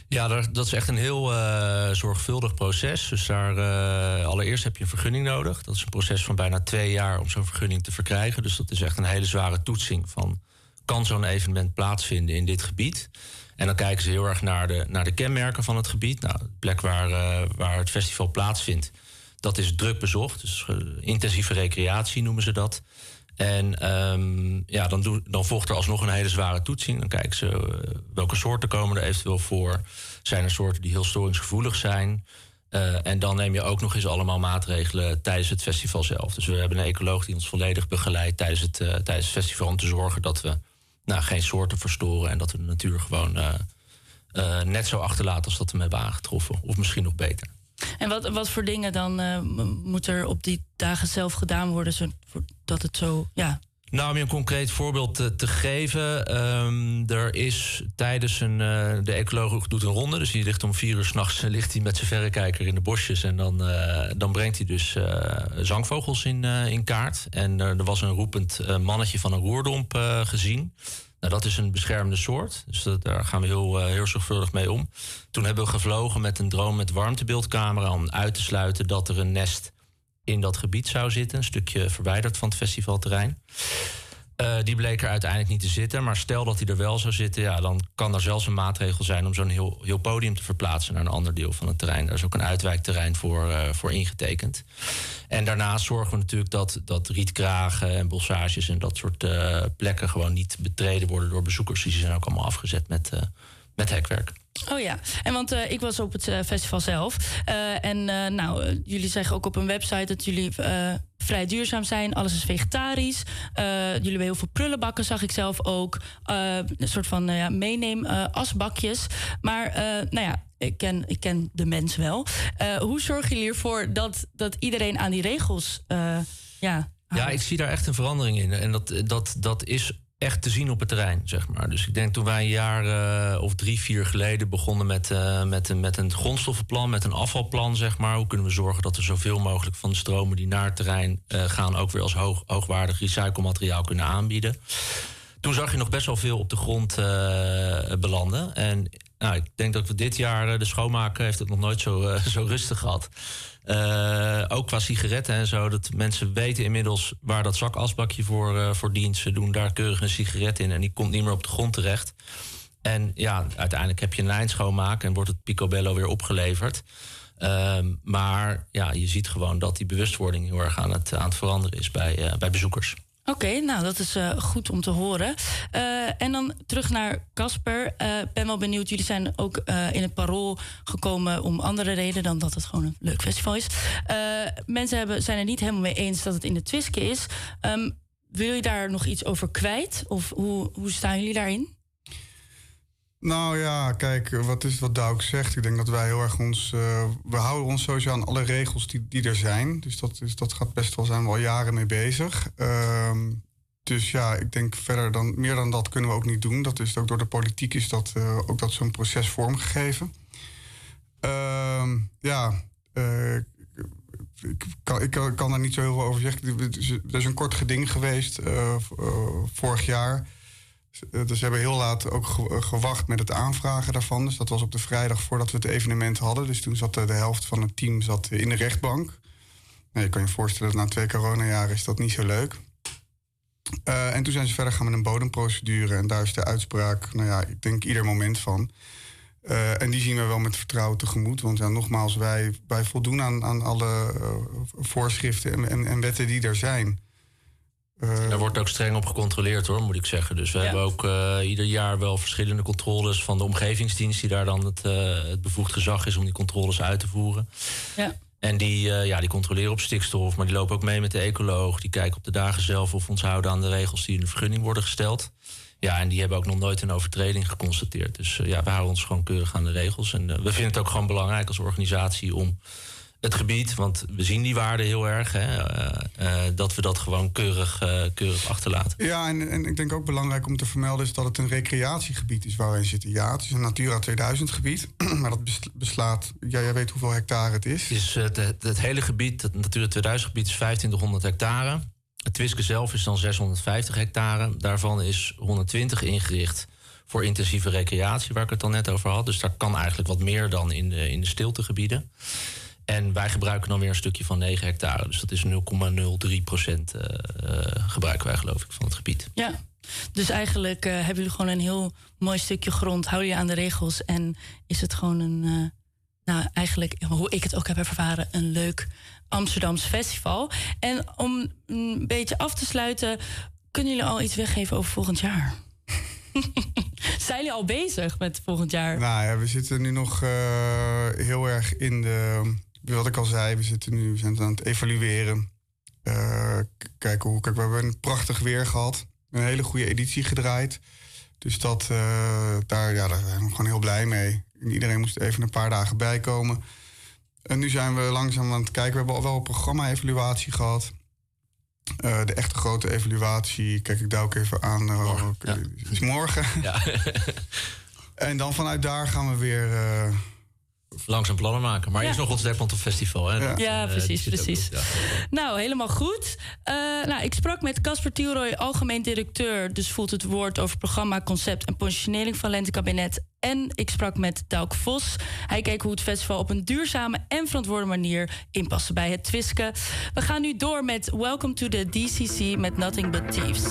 Ja, dat is echt een heel eh, zorgvuldig proces. Dus daar, eh, allereerst heb je een vergunning nodig. Dat is een proces van bijna twee jaar om zo'n vergunning te verkrijgen. Dus dat is echt een hele zware toetsing van... kan zo'n evenement plaatsvinden in dit gebied? En dan kijken ze heel erg naar de, naar de kenmerken van het gebied. Nou, de plek waar, eh, waar het festival plaatsvindt, dat is druk bezocht. Dus eh, intensieve recreatie noemen ze dat. En ehm, ja, dan, dan volgt er alsnog een hele zware toetsing. Dan kijken ze eh, welke soorten komen er eventueel voor. Zijn er soorten die heel storingsgevoelig zijn? En dan neem je ook nog eens allemaal maatregelen tijdens het festival zelf. Dus we hebben een ecoloog die ons volledig begeleidt tijdens het, tijdens het festival... om te zorgen dat we nou, geen soorten verstoren... en dat we de natuur gewoon eh, eh, net zo achterlaten als dat we hem hebben aangetroffen. Of misschien nog beter. En wat, wat voor dingen dan eh, moet er op die dagen zelf gedaan worden... zodat het zo, ja, Nou, om je een concreet voorbeeld te, geven. ehm, er is tijdens een. eh, de ecoloog doet een ronde. Dus die ligt om vier uur s'nachts ligt hij met zijn verrekijker in de bosjes. En dan, eh, dan brengt hij dus eh, zangvogels in, eh, in kaart. En eh, er was een roepend eh, mannetje van een roerdomp eh, gezien. Nou, dat is een beschermde soort. Dus daar gaan we heel, eh, heel zorgvuldig mee om. Toen hebben we gevlogen met een drone met warmtebeeldcamera om uit te sluiten dat er een nest in dat gebied zou zitten. Een stukje verwijderd van het festivalterrein. Eh, die bleek er uiteindelijk niet te zitten. Maar stel dat hij er wel zou zitten, ja, dan kan er zelfs een maatregel zijn om zo'n heel, heel podium te verplaatsen naar een ander deel van het terrein. Daar is ook een uitwijkterrein voor, eh, voor ingetekend. En daarnaast zorgen we natuurlijk dat, dat rietkragen en bossages en dat soort eh, plekken gewoon niet betreden worden door bezoekers. Die zijn ook allemaal afgezet met, met hekwerk. Oh ja, en want eh, ik was op het eh, festival zelf. Eh, en nou, jullie zeggen ook op een website dat jullie vrij duurzaam zijn. Alles is vegetarisch. Jullie hebben heel veel prullenbakken, zag ik zelf ook. Een soort van ja, meeneem asbakjes. Maar nou ja, ik ken, ik ken de mens wel. Hoe zorgen jullie ervoor dat, dat iedereen aan die regels... ja, Ja, ik zie daar echt een verandering in. En dat, dat, dat is echt te zien op het terrein, zeg maar. Dus ik denk toen wij een jaar eh, of drie, vier geleden begonnen met, eh, met, een, met een grondstoffenplan, met een afvalplan, zeg maar. Hoe kunnen we zorgen dat we zoveel mogelijk van de stromen die naar het terrein eh, gaan ook weer als hoog, hoogwaardig recyclemateriaal kunnen aanbieden. Toen zag je nog best wel veel op de grond belanden. En nou, ik denk dat we dit jaar, eh, de schoonmaker heeft het nog nooit zo, eh, [laughs] zo rustig gehad. Eh, ook qua sigaretten en zo. Dat mensen weten inmiddels waar dat zakasbakje voor, voor dient. Ze doen daar keurig een sigaret in en die komt niet meer op de grond terecht. En ja, uiteindelijk heb je een lijn schoonmaken en wordt het picobello weer opgeleverd. Ehm, maar ja, je ziet gewoon dat die bewustwording heel erg aan het, aan het veranderen is bij, bij bezoekers. Oké, nou dat is eh, goed om te horen. Eh, en dan terug naar Casper. Eh, ben wel benieuwd, jullie zijn ook in het parool gekomen om andere redenen dan dat het gewoon een leuk festival is. Mensen hebben, zijn er niet helemaal mee eens dat het in de Twiske is. Ehm, wil je daar nog iets over kwijt? Of hoe, hoe staan jullie daarin? Nou ja, kijk, wat is wat Douk zegt? Ik denk dat wij heel erg ons. eh, we houden ons sowieso aan alle regels die, die er zijn. Dus dat, is, dat gaat best wel zijn we al jaren mee bezig. Ehm, dus ja, ik denk verder dan meer dan dat kunnen we ook niet doen. Dat is ook door de politiek is dat eh, ook dat zo'n proces vormgegeven. Ehm, ja, eh, ik kan, ik kan, daar niet zo heel veel over zeggen. Er is- een kort geding geweest vorig jaar. Eh, Dus we hebben heel laat ook eh, gewacht met het aanvragen daarvan. Dus dat was op de vrijdag voordat we het evenement hadden. Dus toen zat eh, de helft van het team zat in de rechtbank. Nou, je kan je voorstellen dat na twee coronajaren is dat niet zo leuk. Eh, en toen zijn ze verder gaan met een bodemprocedure. En daar is de uitspraak, nou ja, ik denk ieder moment van. En die zien we wel met vertrouwen tegemoet. Want ja, nogmaals, wij, wij voldoen aan, aan alle voorschriften en, en, en wetten die er zijn. Daar wordt ook streng op gecontroleerd hoor, moet ik zeggen. Dus we hebben ook eh, ieder jaar wel verschillende controles van de omgevingsdienst, die daar dan het, eh, het bevoegd gezag is om die controles uit te voeren. Ja. En die, eh, ja, die controleren op stikstof, maar die lopen ook mee met de ecoloog. Die kijken op de dagen zelf of we ons houden aan de regels die in de vergunning worden gesteld. Ja, en die hebben ook nog nooit een overtreding geconstateerd. Dus eh, ja, we houden ons gewoon keurig aan de regels. En eh, we vinden het ook gewoon belangrijk als organisatie om het gebied, want we zien die waarde heel erg, hè, eh, eh, dat we dat gewoon keurig, eh, keurig achterlaten. Ja, en, en ik denk ook belangrijk om te vermelden is dat het een recreatiegebied is waar wij zitten. Ja, het is een Natura 2000 gebied, [clears throat] maar dat bes- beslaat, ja, jij weet hoeveel hectare het is. Dus het, het, het hele gebied, het Natura 2000 gebied, is 2500 hectare. Het Twiske zelf is dan 650 hectare. Daarvan is 120 ingericht voor intensieve recreatie, waar ik het al net over had. Dus daar kan eigenlijk wat meer dan in de, in de stiltegebieden. En wij gebruiken dan weer een stukje van 9 hectare. Dus dat is 0,03 procent eh, eh, gebruiken wij geloof ik van het gebied. Ja, dus eigenlijk eh, hebben jullie gewoon een heel mooi stukje grond. Hou je aan de regels en is het gewoon een, eh, nou eigenlijk, hoe ik het ook heb ervaren, een leuk Amsterdams festival. En om een beetje af te sluiten, kunnen jullie al iets weggeven over volgend jaar? [laughs] Zijn jullie al bezig met volgend jaar? Nou ja, we zitten nu nog eh, heel erg in de. Wat ik al zei, we zitten nu we zijn aan het evalueren. Eh, kijken hoe. Kijk, we hebben een prachtig weer gehad. Een hele goede editie gedraaid. Dus dat, eh, daar, ja, daar zijn we gewoon heel blij mee. En Iedereen moest even een paar dagen bijkomen. En nu zijn we langzaam aan het kijken. We hebben al wel een programma-evaluatie gehad. Eh, de echte grote evaluatie, kijk ik daar ook even aan. oké, is morgen. Ja. [laughs] en dan vanuit daar gaan we weer. Langzaam plannen maken. Maar Ja. eerst nog ons Dekmantel Festival. Hè? Ja, Eh, die precies, ook precies. ja. Nou, helemaal goed. Eh, nou, ik sprak met Casper Thielroy, algemeen directeur. Dus voelt het woord over programma, concept en positionering van Lentekabinet. En ik sprak met Dauk Vos. Hij keek hoe het festival op een duurzame en verantwoorde manier inpaste bij het Twiske. We gaan nu door met Welcome to the DCC met Nothing But Thieves.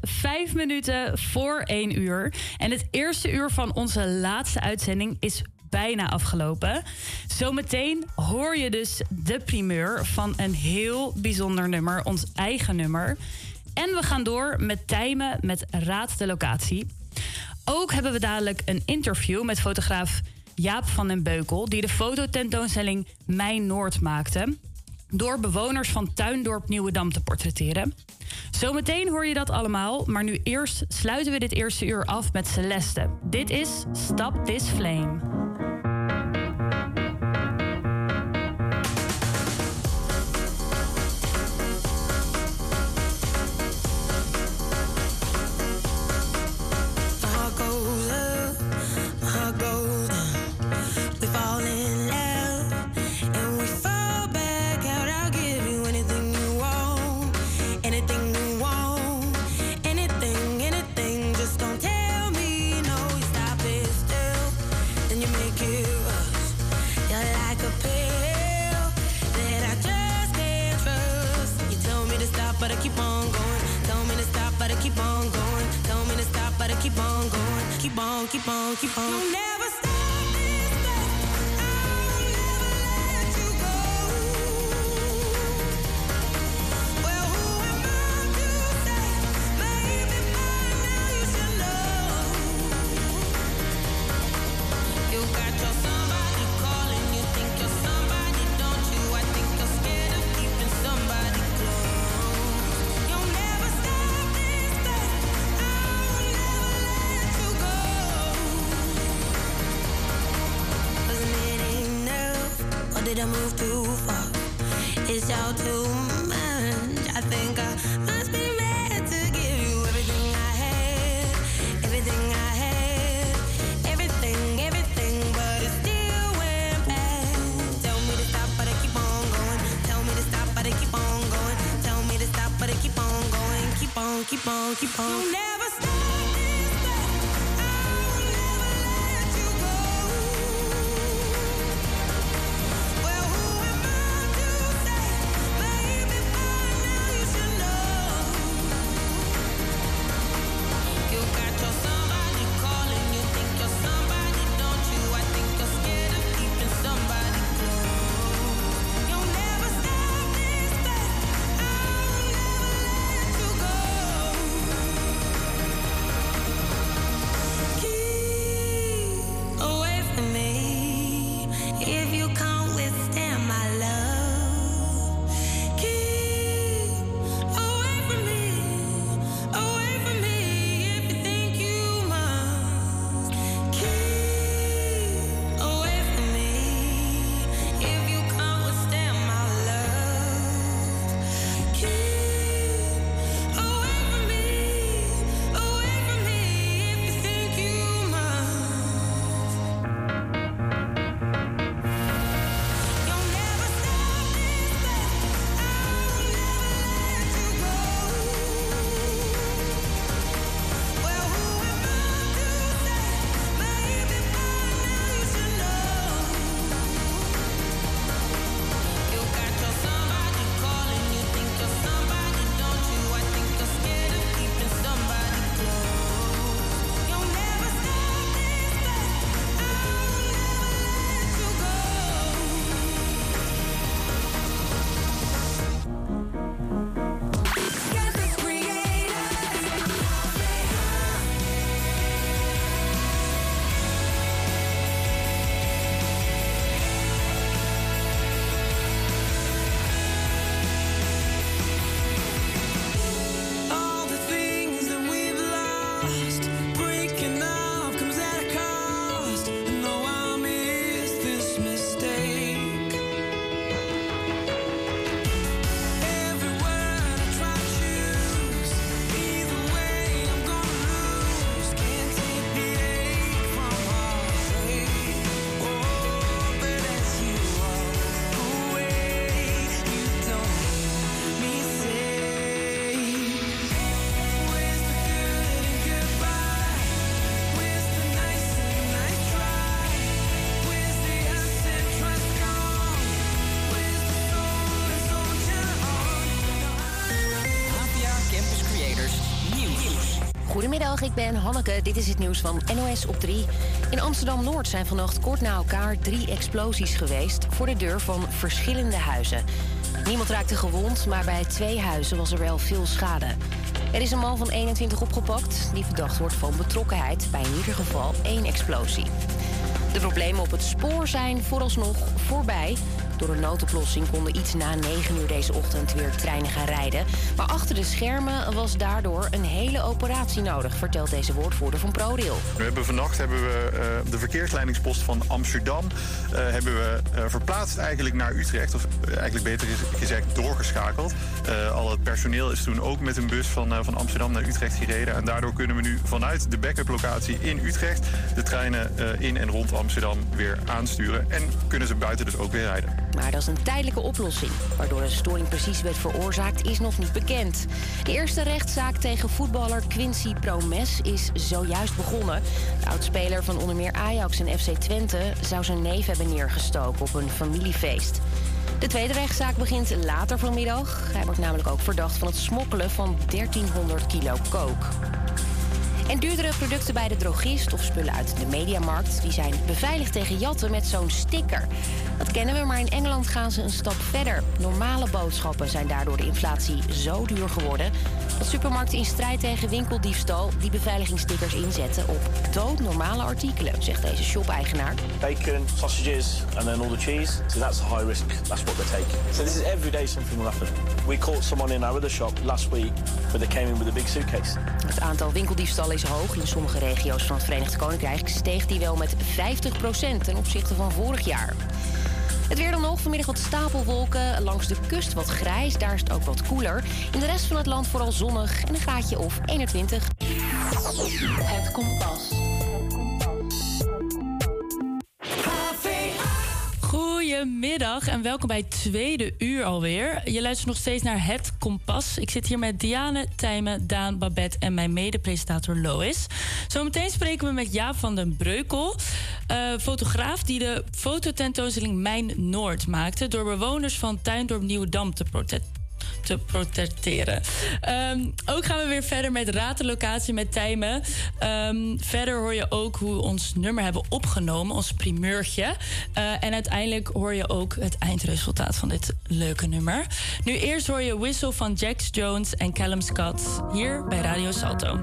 vijf minuten voor één uur. En het eerste uur van onze laatste uitzending is bijna afgelopen. Zometeen hoor je dus de primeur van een heel bijzonder nummer, ons eigen nummer. En we gaan door met Tijmen met Raad de Locatie. Ook hebben we dadelijk een interview met fotograaf Jaap van den Beukel, die de fototentoonstelling Mijn Noord maakte door bewoners van Tuindorp Nieuwedam te portretteren. Zometeen hoor je dat allemaal, maar nu eerst sluiten we dit eerste uur af met Celeste. Dit is Stop This Flame. move through ben Hanneke. Dit is het nieuws van NOS op 3. In Amsterdam-Noord zijn vannacht kort na elkaar drie explosies geweest... voor de deur van verschillende huizen. Niemand raakte gewond, maar bij twee huizen was er wel veel schade. Er is een man van 21 opgepakt die verdacht wordt van betrokkenheid... bij in ieder geval één explosie. De problemen op het spoor zijn vooralsnog voorbij. Door een noodoplossing konden iets na 9 uur deze ochtend weer treinen gaan rijden. Maar achter de schermen was daardoor een hele operatie nodig, vertelt deze woordvoerder van ProRail. We hebben vannacht hebben we uh, de verkeersleidingspost van Amsterdam uh, hebben we uh, verplaatst eigenlijk naar Utrecht. Of eigenlijk beter gezegd doorgeschakeld. al het personeel is toen ook met een bus van, van Amsterdam naar Utrecht gereden. En daardoor kunnen we nu vanuit de backup locatie in Utrecht de treinen in en rond Amsterdam weer aansturen. En kunnen ze buiten dus ook weer rijden. Maar dat is een tijdelijke oplossing. Waardoor de storing precies werd veroorzaakt, is nog niet bekend. De eerste rechtszaak tegen voetballer Quincy Promes is zojuist begonnen. De oudspeler van onder meer Ajax en FC Twente zou zijn neef hebben neergestoken op een familiefeest. De tweede rechtszaak begint later vanmiddag. Hij wordt namelijk ook verdacht van het smokkelen van 1300 kilo kook. En duurdere producten bij de drogist of spullen uit de mediamarkt... die zijn beveiligd tegen jatten met zo'n sticker. Dat kennen we, maar in Engeland gaan ze een stap verder. Normale boodschappen zijn daardoor de inflatie zo duur geworden... dat supermarkten in strijd tegen winkeldiefstal... die beveiligingsstickers inzetten op doodnormale artikelen, zegt deze shop-eigenaar. Bacon, sausages and then all the cheese. So that's high risk. That's what they take. So this is every day something will happen. We caught someone in our other shop last week... where they came in with a big suitcase. Het aantal winkeldiefstallen is hoog. In sommige regio's van het Verenigd Koninkrijk steeg die wel met 50% ten opzichte van vorig jaar. Het weer dan nog, vanmiddag wat stapelwolken. Langs de kust wat grijs, daar is het ook wat koeler. In de rest van het land vooral zonnig en een gaatje of 21. Het kompas. Goedemiddag en welkom bij het tweede uur alweer. Je luistert nog steeds naar Het Kompas. Ik zit hier met Diane, Tijmen, Daan, Babette en mijn mede-presentator Lois. Zometeen spreken we met Jaap van den Breukel, uh, fotograaf die de fototentoonstelling Mijn Noord maakte... door bewoners van Tuindorp Nieuwedam te te protesteren. Um, ook gaan we weer verder met Raad de Locatie met Tijmen. Um, verder hoor je ook hoe we ons nummer hebben opgenomen, ons primeurtje. Uh, en uiteindelijk hoor je ook het eindresultaat van dit leuke nummer. Nu eerst hoor je Whistle van Jax Jones en Callum Scott hier bij Radio Salto.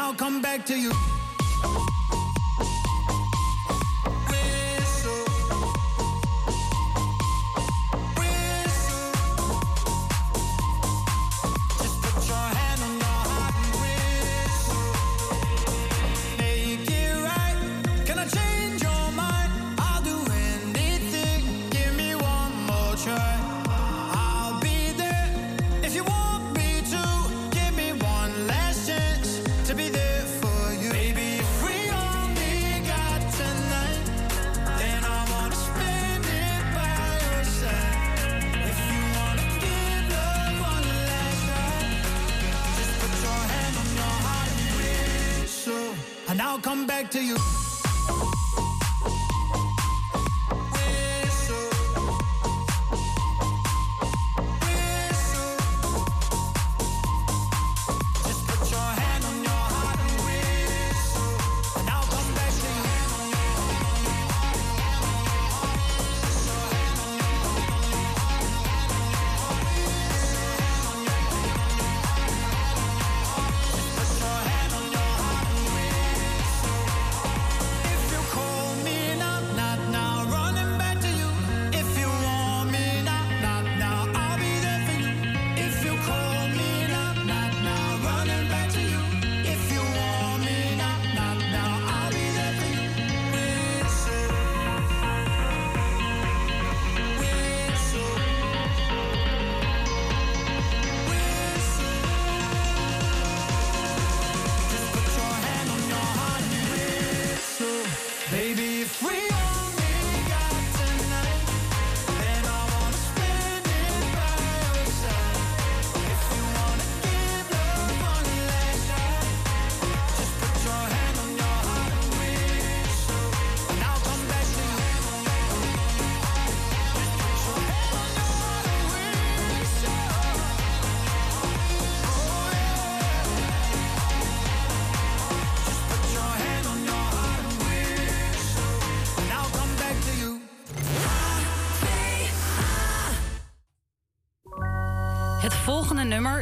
I'll come back to you. Come back to you.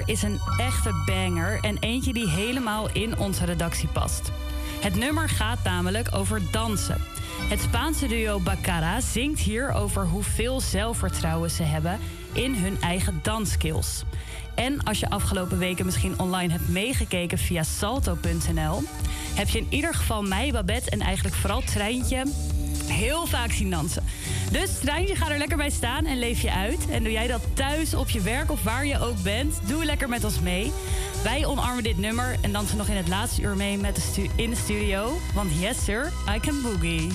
Is een echte banger en eentje die helemaal in onze redactie past. Het nummer gaat namelijk over dansen. Het Spaanse duo Baccara zingt hier over hoeveel zelfvertrouwen ze hebben in hun eigen dansskills. En als je afgelopen weken misschien online hebt meegekeken via salto.nl, heb je in ieder geval mij, Babette en eigenlijk vooral Treintje heel vaak zien dansen. Dus Treintje, ga er lekker bij staan en leef je uit. En doe jij dat thuis, op je werk of waar je ook bent, doe lekker met ons mee. Wij omarmen dit nummer en dansen nog in het laatste uur mee met de in de studio. Want yes sir, I can boogie.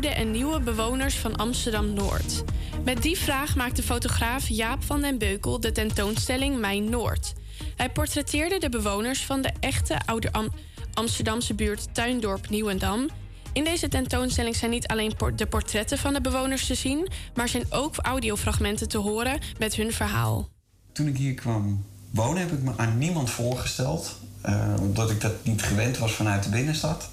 Oude en nieuwe bewoners van Amsterdam Noord? Met die vraag maakte fotograaf Jaap van den Beukel de tentoonstelling Mijn Noord. Hij portretteerde de bewoners van de echte oude Am- Amsterdamse buurt Tuindorp Nieuwendam. In deze tentoonstelling zijn niet alleen de portretten van de bewoners te zien, maar zijn ook audiofragmenten te horen met hun verhaal. Toen ik hier kwam wonen heb ik me aan niemand voorgesteld. eh, omdat ik dat niet gewend was vanuit de binnenstad.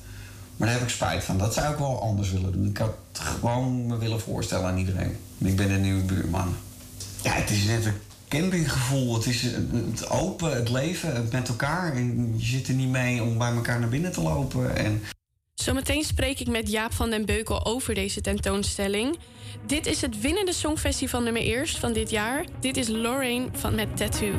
Maar daar heb ik spijt van. Dat zou ik wel anders willen doen. Ik had gewoon me willen voorstellen aan iedereen. Ik ben een nieuwe buurman. Ja, het is net een campinggevoel. Het is het open, het leven, het met elkaar. En je zit er niet mee om bij elkaar naar binnen te lopen. En Zometeen spreek ik met Jaap van den Beukel over deze tentoonstelling. Dit is het winnende songfestival nummer eerst van dit jaar. Dit is Lorraine van met Tattoo.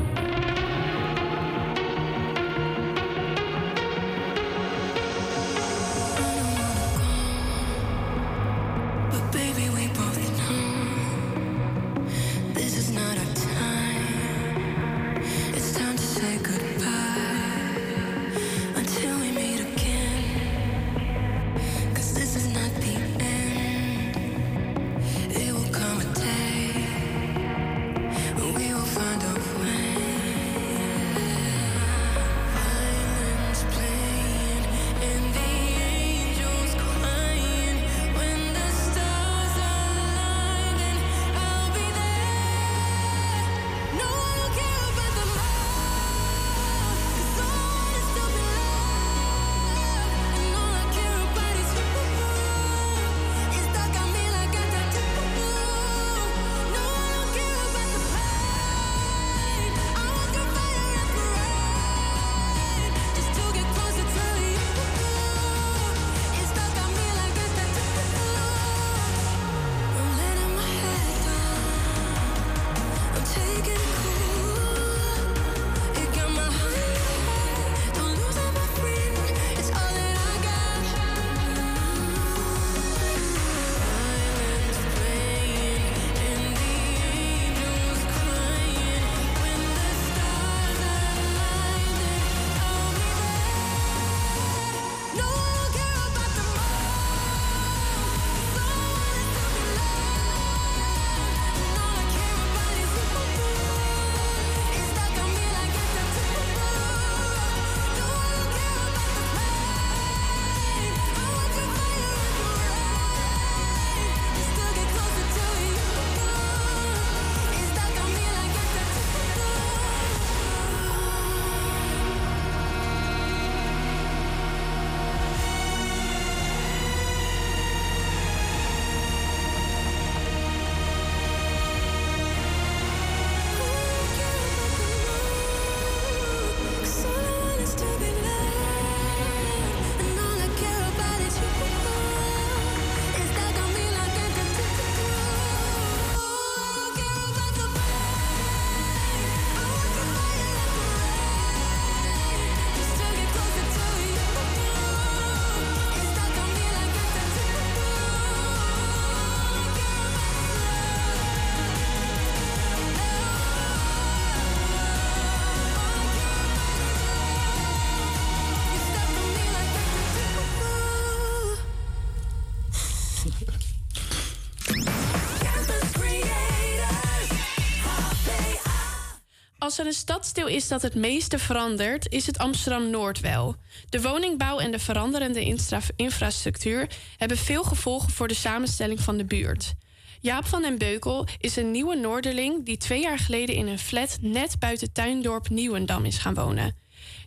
Als er een stadsdeel is dat het meeste verandert, is het Amsterdam-Noord wel. De woningbouw en de veranderende infrastructuur hebben veel gevolgen voor de samenstelling van de buurt. Jaap van den Beukel is een nieuwe Noorderling die twee jaar geleden in een flat net buiten Tuindorp Nieuwendam is gaan wonen.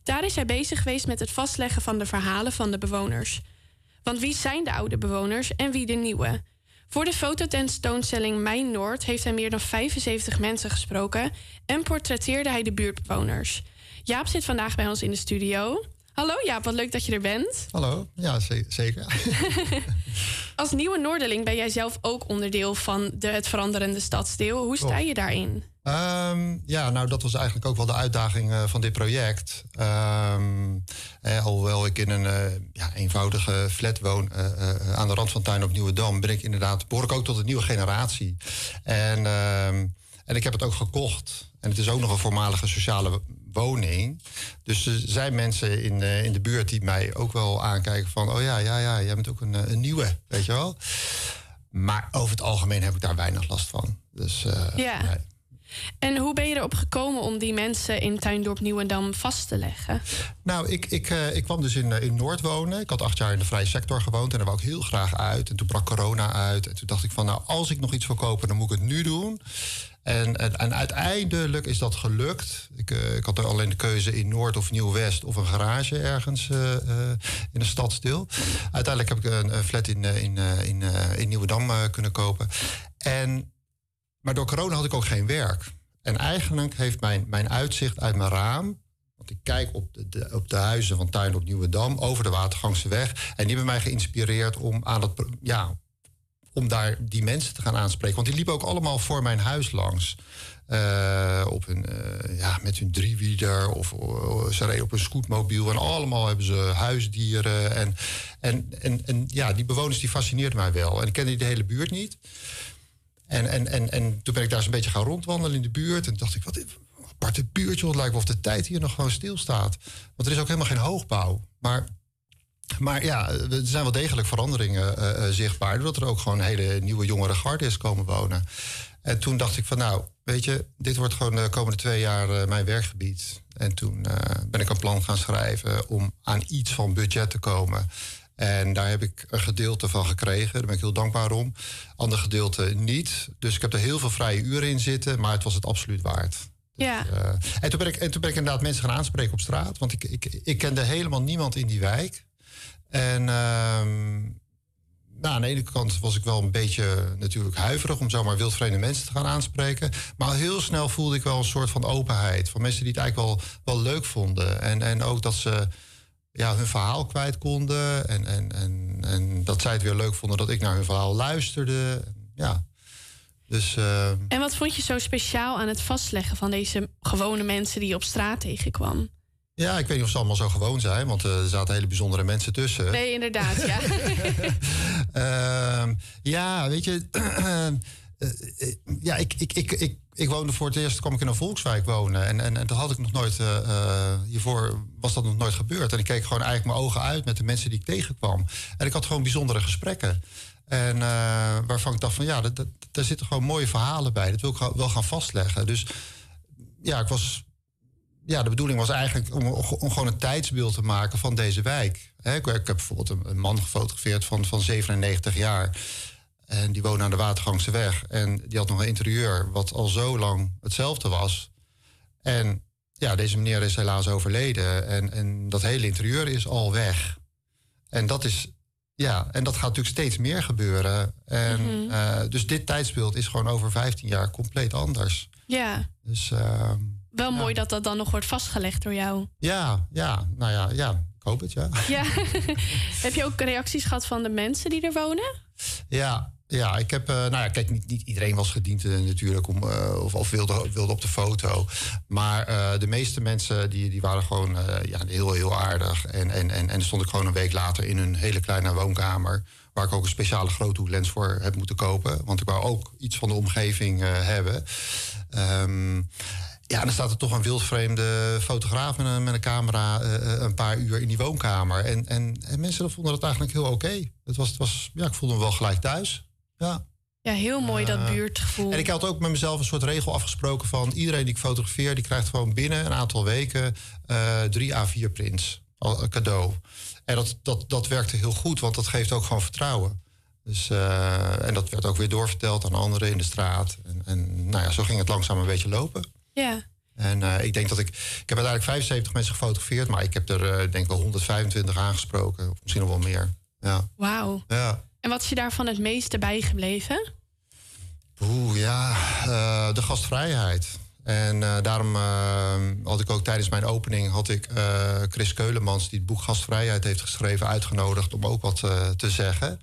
Daar is hij bezig geweest met het vastleggen van de verhalen van de bewoners. Want wie zijn de oude bewoners en wie de nieuwe? Voor de fototentoonstelling Mijn Noord heeft hij meer dan 75 mensen gesproken en portretteerde hij de buurtbewoners. Jaap zit vandaag bij ons in de studio. Hallo Jaap, wat leuk dat je er bent. Hallo, ja, ze- zeker. [laughs] Als nieuwe Noorderling ben jij zelf ook onderdeel van de, het veranderende stadsdeel. Hoe sta je daarin? Ehm, ja, nou, dat was eigenlijk ook wel de uitdaging eh, van dit project. Eh, alhoewel ik in een eh, ja, eenvoudige flat woon aan de rand van Tuin op Nieuwedam, ben ik inderdaad, behoor ik ook tot de nieuwe generatie. En, ehm, en ik heb het ook gekocht. En het is ook nog een voormalige sociale woning. Dus er zijn mensen in, in de buurt die mij ook wel aankijken van... oh ja, ja, ja, jij bent ook een, een nieuwe, weet je wel. Maar over het algemeen heb ik daar weinig last van. Dus Ja. nee. En hoe ben je erop gekomen om die mensen in Tuindorp Nieuwendam vast te leggen? Nou, ik, ik, eh, ik kwam dus in, eh, in Noord wonen. Ik had acht jaar in de vrije sector gewoond en daar wou ik heel graag uit. En toen brak corona uit. En toen dacht ik van, nou, als ik nog iets wil kopen, dan moet ik het nu doen. En, en, uiteindelijk is dat gelukt. Ik, eh, ik had er alleen de keuze in Noord of Nieuw-West of een garage ergens in een stadsdeel. Uiteindelijk heb ik een, een flat in, in, in, in Nieuwedam kunnen kopen. En, maar door corona had ik ook geen werk. En eigenlijk heeft mijn, mijn uitzicht uit mijn raam. Want ik kijk op de, op de huizen van Tuin op Nieuwedam over de Watergangse weg. En die hebben mij geïnspireerd om aan dat. Ja, om daar die mensen te gaan aanspreken. Want die liepen ook allemaal voor mijn huis langs. Eh, op hun, eh, ja, met hun driewieler of ze reden op een scootmobiel. En allemaal hebben ze huisdieren. En, en, en, en ja, die bewoners die fascineerden mij wel. En ik kende de hele buurt niet. En, en, en, en toen ben ik daar een beetje gaan rondwandelen in de buurt. En dacht ik, wat een aparte buurtje. Het lijkt wel of de tijd hier nog gewoon stilstaat. Want er is ook helemaal geen hoogbouw. Maar maar ja, er zijn wel degelijk veranderingen eh, eh, zichtbaar. Doordat er ook gewoon hele nieuwe jongere garde is komen wonen. En toen dacht ik van nou, weet je, dit wordt gewoon de komende twee jaar eh, mijn werkgebied. En toen ben ik een plan gaan schrijven om aan iets van budget te komen. En daar heb ik een gedeelte van gekregen. Daar ben ik heel dankbaar om. Ander gedeelte niet. Dus ik heb er heel veel vrije uren in zitten. Maar het was het absoluut waard. Ja. Eh, en, toen ben ik, en toen ben ik inderdaad mensen gaan aanspreken op straat. Want ik, ik, ik kende helemaal niemand in die wijk. En ehm, nou, aan de ene kant was ik wel een beetje natuurlijk huiverig om zomaar wildvreemde mensen te gaan aanspreken. Maar heel snel voelde ik wel een soort van openheid. Van mensen die het eigenlijk wel, wel leuk vonden. En, en ook dat ze ja, hun verhaal kwijt konden. En, en, en, en dat zij het weer leuk vonden dat ik naar hun verhaal luisterde. Ja. Dus ehm, En wat vond je zo speciaal aan het vastleggen van deze gewone mensen die je op straat tegenkwam? ja, ik weet niet of ze allemaal zo gewoon zijn, want eh, er zaten hele bijzondere mensen tussen. Nee, inderdaad, ja. [laughs] Ehm, ja, weet je. [clears throat] eh, eh, ja, ik, ik, ik, ik, ik woonde voor het eerst, kwam ik in een volkswijk wonen. En, en, en dat had ik nog nooit, eh, eh, hiervoor was dat nog nooit gebeurd. En ik keek gewoon eigenlijk mijn ogen uit met de mensen die ik tegenkwam. En ik had gewoon bijzondere gesprekken. En eh, waarvan ik dacht van ja, daar zitten gewoon mooie verhalen bij. Dat wil ik wel gaan vastleggen. Dus ja, ik was ja, de bedoeling was eigenlijk om, om gewoon een tijdsbeeld te maken van deze wijk. Ik, ik heb bijvoorbeeld een, een man gefotografeerd van, van 97 jaar. En die woonde aan de Watergangse weg. En die had nog een interieur wat al zo lang hetzelfde was. En ja, deze meneer is helaas overleden. En, en dat hele interieur is al weg. En dat is. Ja, en dat gaat natuurlijk steeds meer gebeuren. En, Mhm. eh, dus dit tijdsbeeld is gewoon over 15 jaar compleet anders. ja, Dus ehm, wel mooi dat dat dan nog wordt vastgelegd door jou. ja, ja, nou ja, ja, ik hoop het, ja. Ja. [laughs] Heb je ook reacties gehad van de mensen die er wonen? Ja, ja ik heb, eh, nou ja, kijk, niet, niet iedereen was gediend eh, natuurlijk, om, eh, of, wilde, wilde op de foto. Maar de meeste mensen die, die waren gewoon ja, heel, heel aardig. En, en, en, en stond ik gewoon een week later in een hele kleine woonkamer. Waar ik ook een speciale groothoeklens voor heb moeten kopen. Want ik wou ook iets van de omgeving hebben. Ehm, ja, dan staat er toch een wildvreemde fotograaf met een, met een camera eh, eh, een paar uur in die woonkamer. En, en, en mensen vonden dat eigenlijk heel oké. Het was, het was, ja, ik voelde me wel gelijk thuis. Ja. Ja, heel mooi dat Eh, buurtgevoel. En ik had ook met mezelf een soort regel afgesproken van iedereen die ik fotografeer, die krijgt gewoon binnen een aantal weken eh, drie A4 prints al- cadeau. En dat, dat, dat werkte heel goed, want dat geeft ook gewoon vertrouwen. Dus, en dat werd ook weer doorverteld aan anderen in de straat. En, en nou ja, zo ging het langzaam een beetje lopen. Ja. En eh, ik denk dat ik. Ik heb uiteindelijk 75 mensen gefotografeerd, maar ik heb er eh, denk ik wel 125 aangesproken. Of misschien nog wel meer. Ja. Wauw. ja. En wat is je daarvan het meeste bijgebleven? Oeh, ja, eh, de gastvrijheid. En daarom had ik ook tijdens mijn opening had ik Chris Keulemans, die het boek Gastvrijheid heeft geschreven, uitgenodigd om ook wat te zeggen.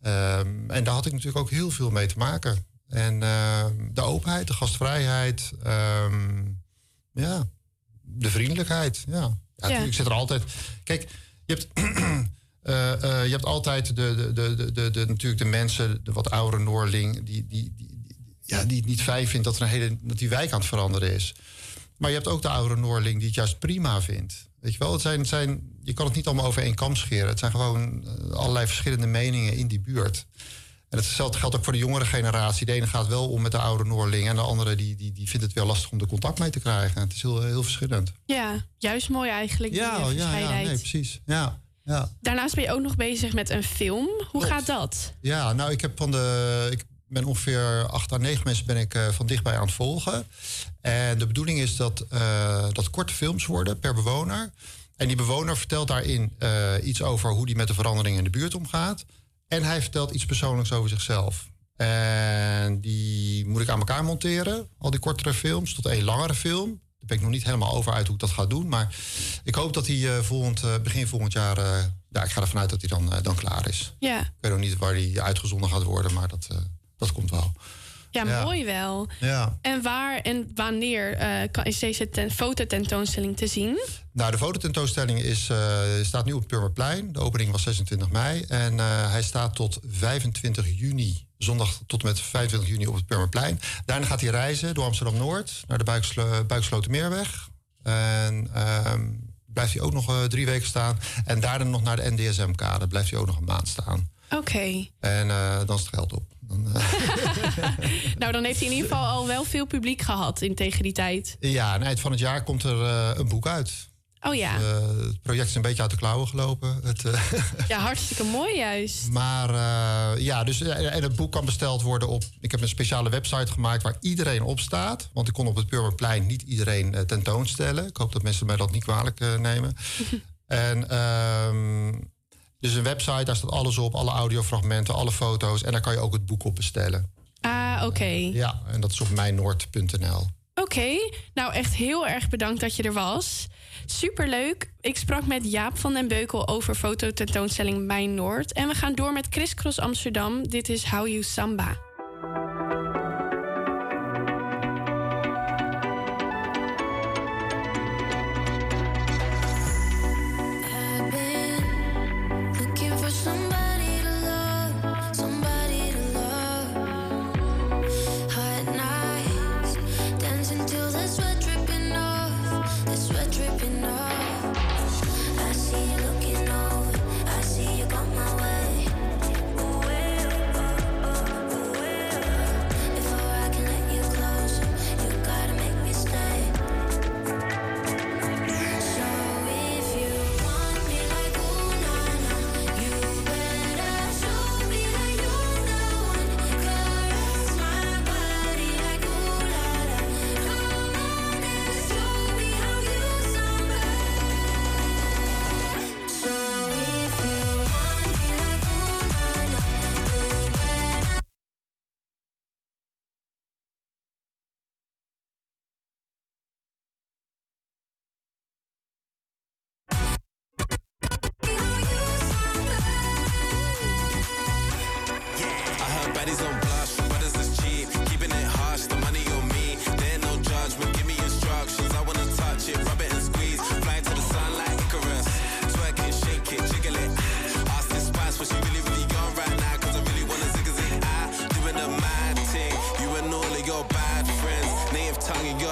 Ehm, en daar had ik natuurlijk ook heel veel mee te maken. En ehm, de openheid, de gastvrijheid, ehm, ja, de vriendelijkheid. Ja. Ja, natuurlijk, Ik zit er altijd. Kijk, je hebt. [clears throat] eh, eh, je hebt altijd de, de, de, de, de, natuurlijk de mensen, de wat oudere Noorling, die, die, die, die- ja, die het niet fijn vindt dat, er een hele, dat die wijk aan het veranderen is. Maar je hebt ook de oudere Noorling die het juist prima vindt. Weet je wel, het zijn, het zijn, je kan het niet allemaal over één kam scheren. Het zijn gewoon eh, allerlei verschillende meningen in die buurt. En hetzelfde geldt ook voor de jongere generatie. De ene gaat wel om met de oude Noorling... en de andere die, die, die vindt het wel lastig om er contact mee te krijgen. Het is heel, heel verschillend. Ja, juist mooi eigenlijk. Ja, ja, ja, nee, precies. Ja, ja. Daarnaast ben je ook nog bezig met een film. Hoe gaat dat? Ja, nou, ik heb van de. Ik ben ongeveer acht à negen mensen ben ik eh, van dichtbij aan het volgen. En de bedoeling is dat eh, dat korte films worden per bewoner. En die bewoner vertelt daarin eh, iets over hoe die met de verandering in de buurt omgaat. En hij vertelt iets persoonlijks over zichzelf. En die moet ik aan elkaar monteren, al die kortere films, tot één langere film. Daar ben ik nog niet helemaal over uit hoe ik dat ga doen. Maar ik hoop dat hij eh, volgend, eh, begin volgend jaar. eh, ja, ik ga ervan uit dat hij dan, dan klaar is. Ja. Ik weet nog niet waar hij uitgezonden gaat worden, maar dat, dat komt wel. Ja, Ja. mooi wel. Ja. En waar en wanneer eh, kan, is deze ten, fototentoonstelling te zien? Nou, de fototentoonstelling is, eh, staat nu op het Purmerplein. De opening was 26 mei. En eh, hij staat tot 25 juni. Zondag tot en met 25 juni op het Purmerplein. Daarna gaat hij reizen door Amsterdam-Noord naar de Buikslo Buikslotermeerweg. En ehm, blijft hij ook nog drie weken staan. En daarna nog naar de NDSM-kade. Blijft hij ook nog een maand staan. Oké. En dan is het geld op. Dan, eh, [laughs] Nou, dan heeft hij in ieder geval al wel veel publiek gehad in tegen die tijd. ja, aan het eind van het jaar komt er eh, een boek uit. Oh ja. Eh, het project is een beetje uit de klauwen gelopen. Het, [laughs] Ja, hartstikke mooi juist. Maar ja, dus en het boek kan besteld worden op. Ik heb een speciale website gemaakt waar iedereen op staat. Want ik kon op het Purmerplein niet iedereen tentoonstellen. Ik hoop dat mensen mij dat niet kwalijk nemen. [laughs] en ehm, dus een website, daar staat alles op, alle audiofragmenten, alle foto's. En daar kan je ook het boek op bestellen. Ah, oké. Ja, en dat is op mijnoord.nl. Oké, nou echt heel erg bedankt dat je er was. Superleuk. Ik sprak met Jaap van den Beukel over fototentoonstelling Mijn Noord. En we gaan door met Chris Cross Amsterdam. Dit is How You Samba.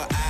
but I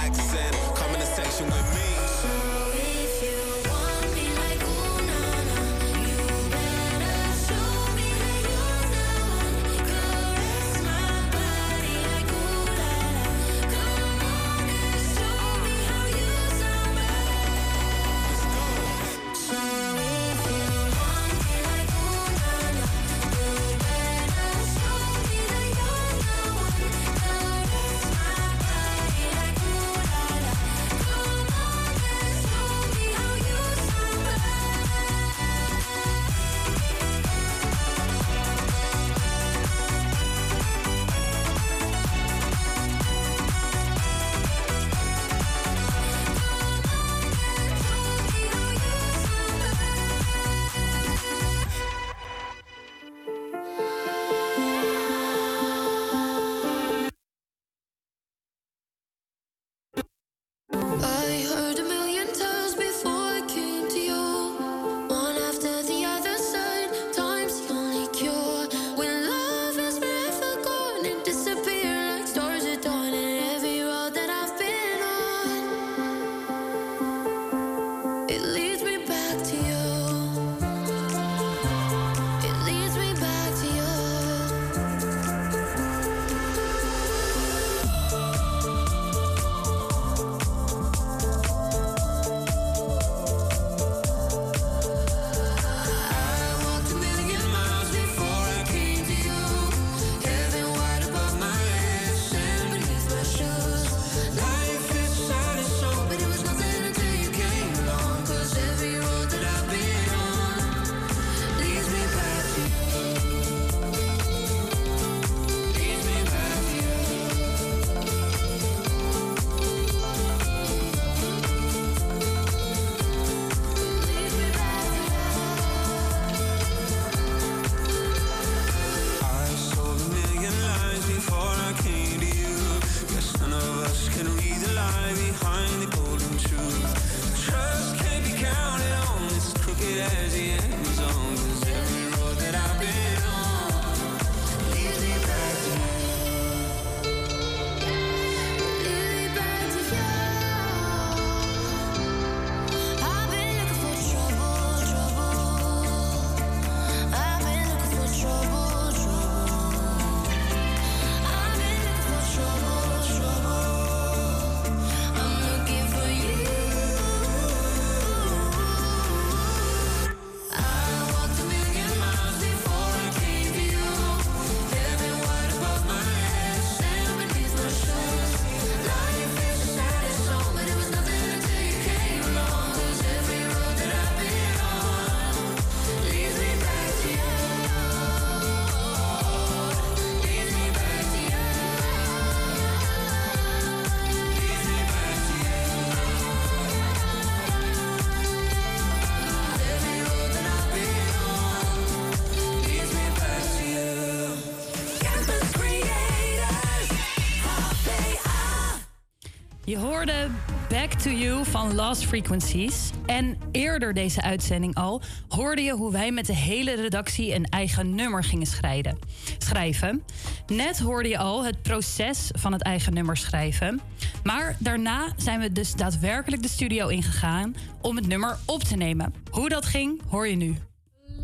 hoorde Back to You van Lost Frequencies. En eerder deze uitzending al hoorde je hoe wij met de hele redactie een eigen nummer gingen schrijven. schrijven. Net hoorde je al het proces van het eigen nummer schrijven. Maar daarna zijn we dus daadwerkelijk de studio ingegaan om het nummer op te nemen. Hoe dat ging, hoor je nu.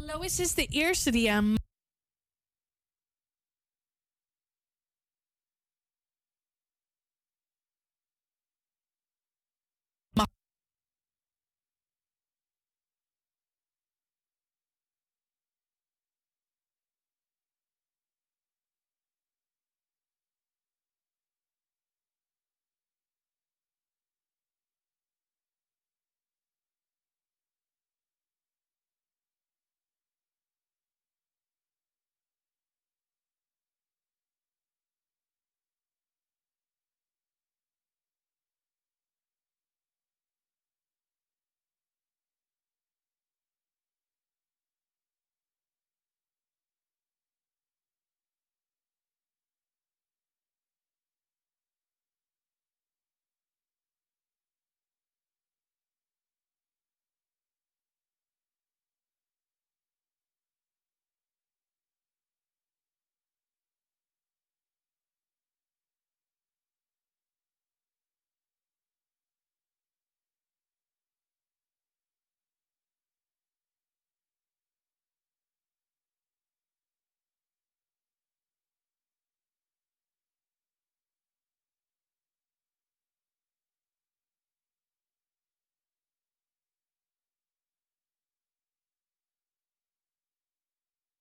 Lois is de eerste die aan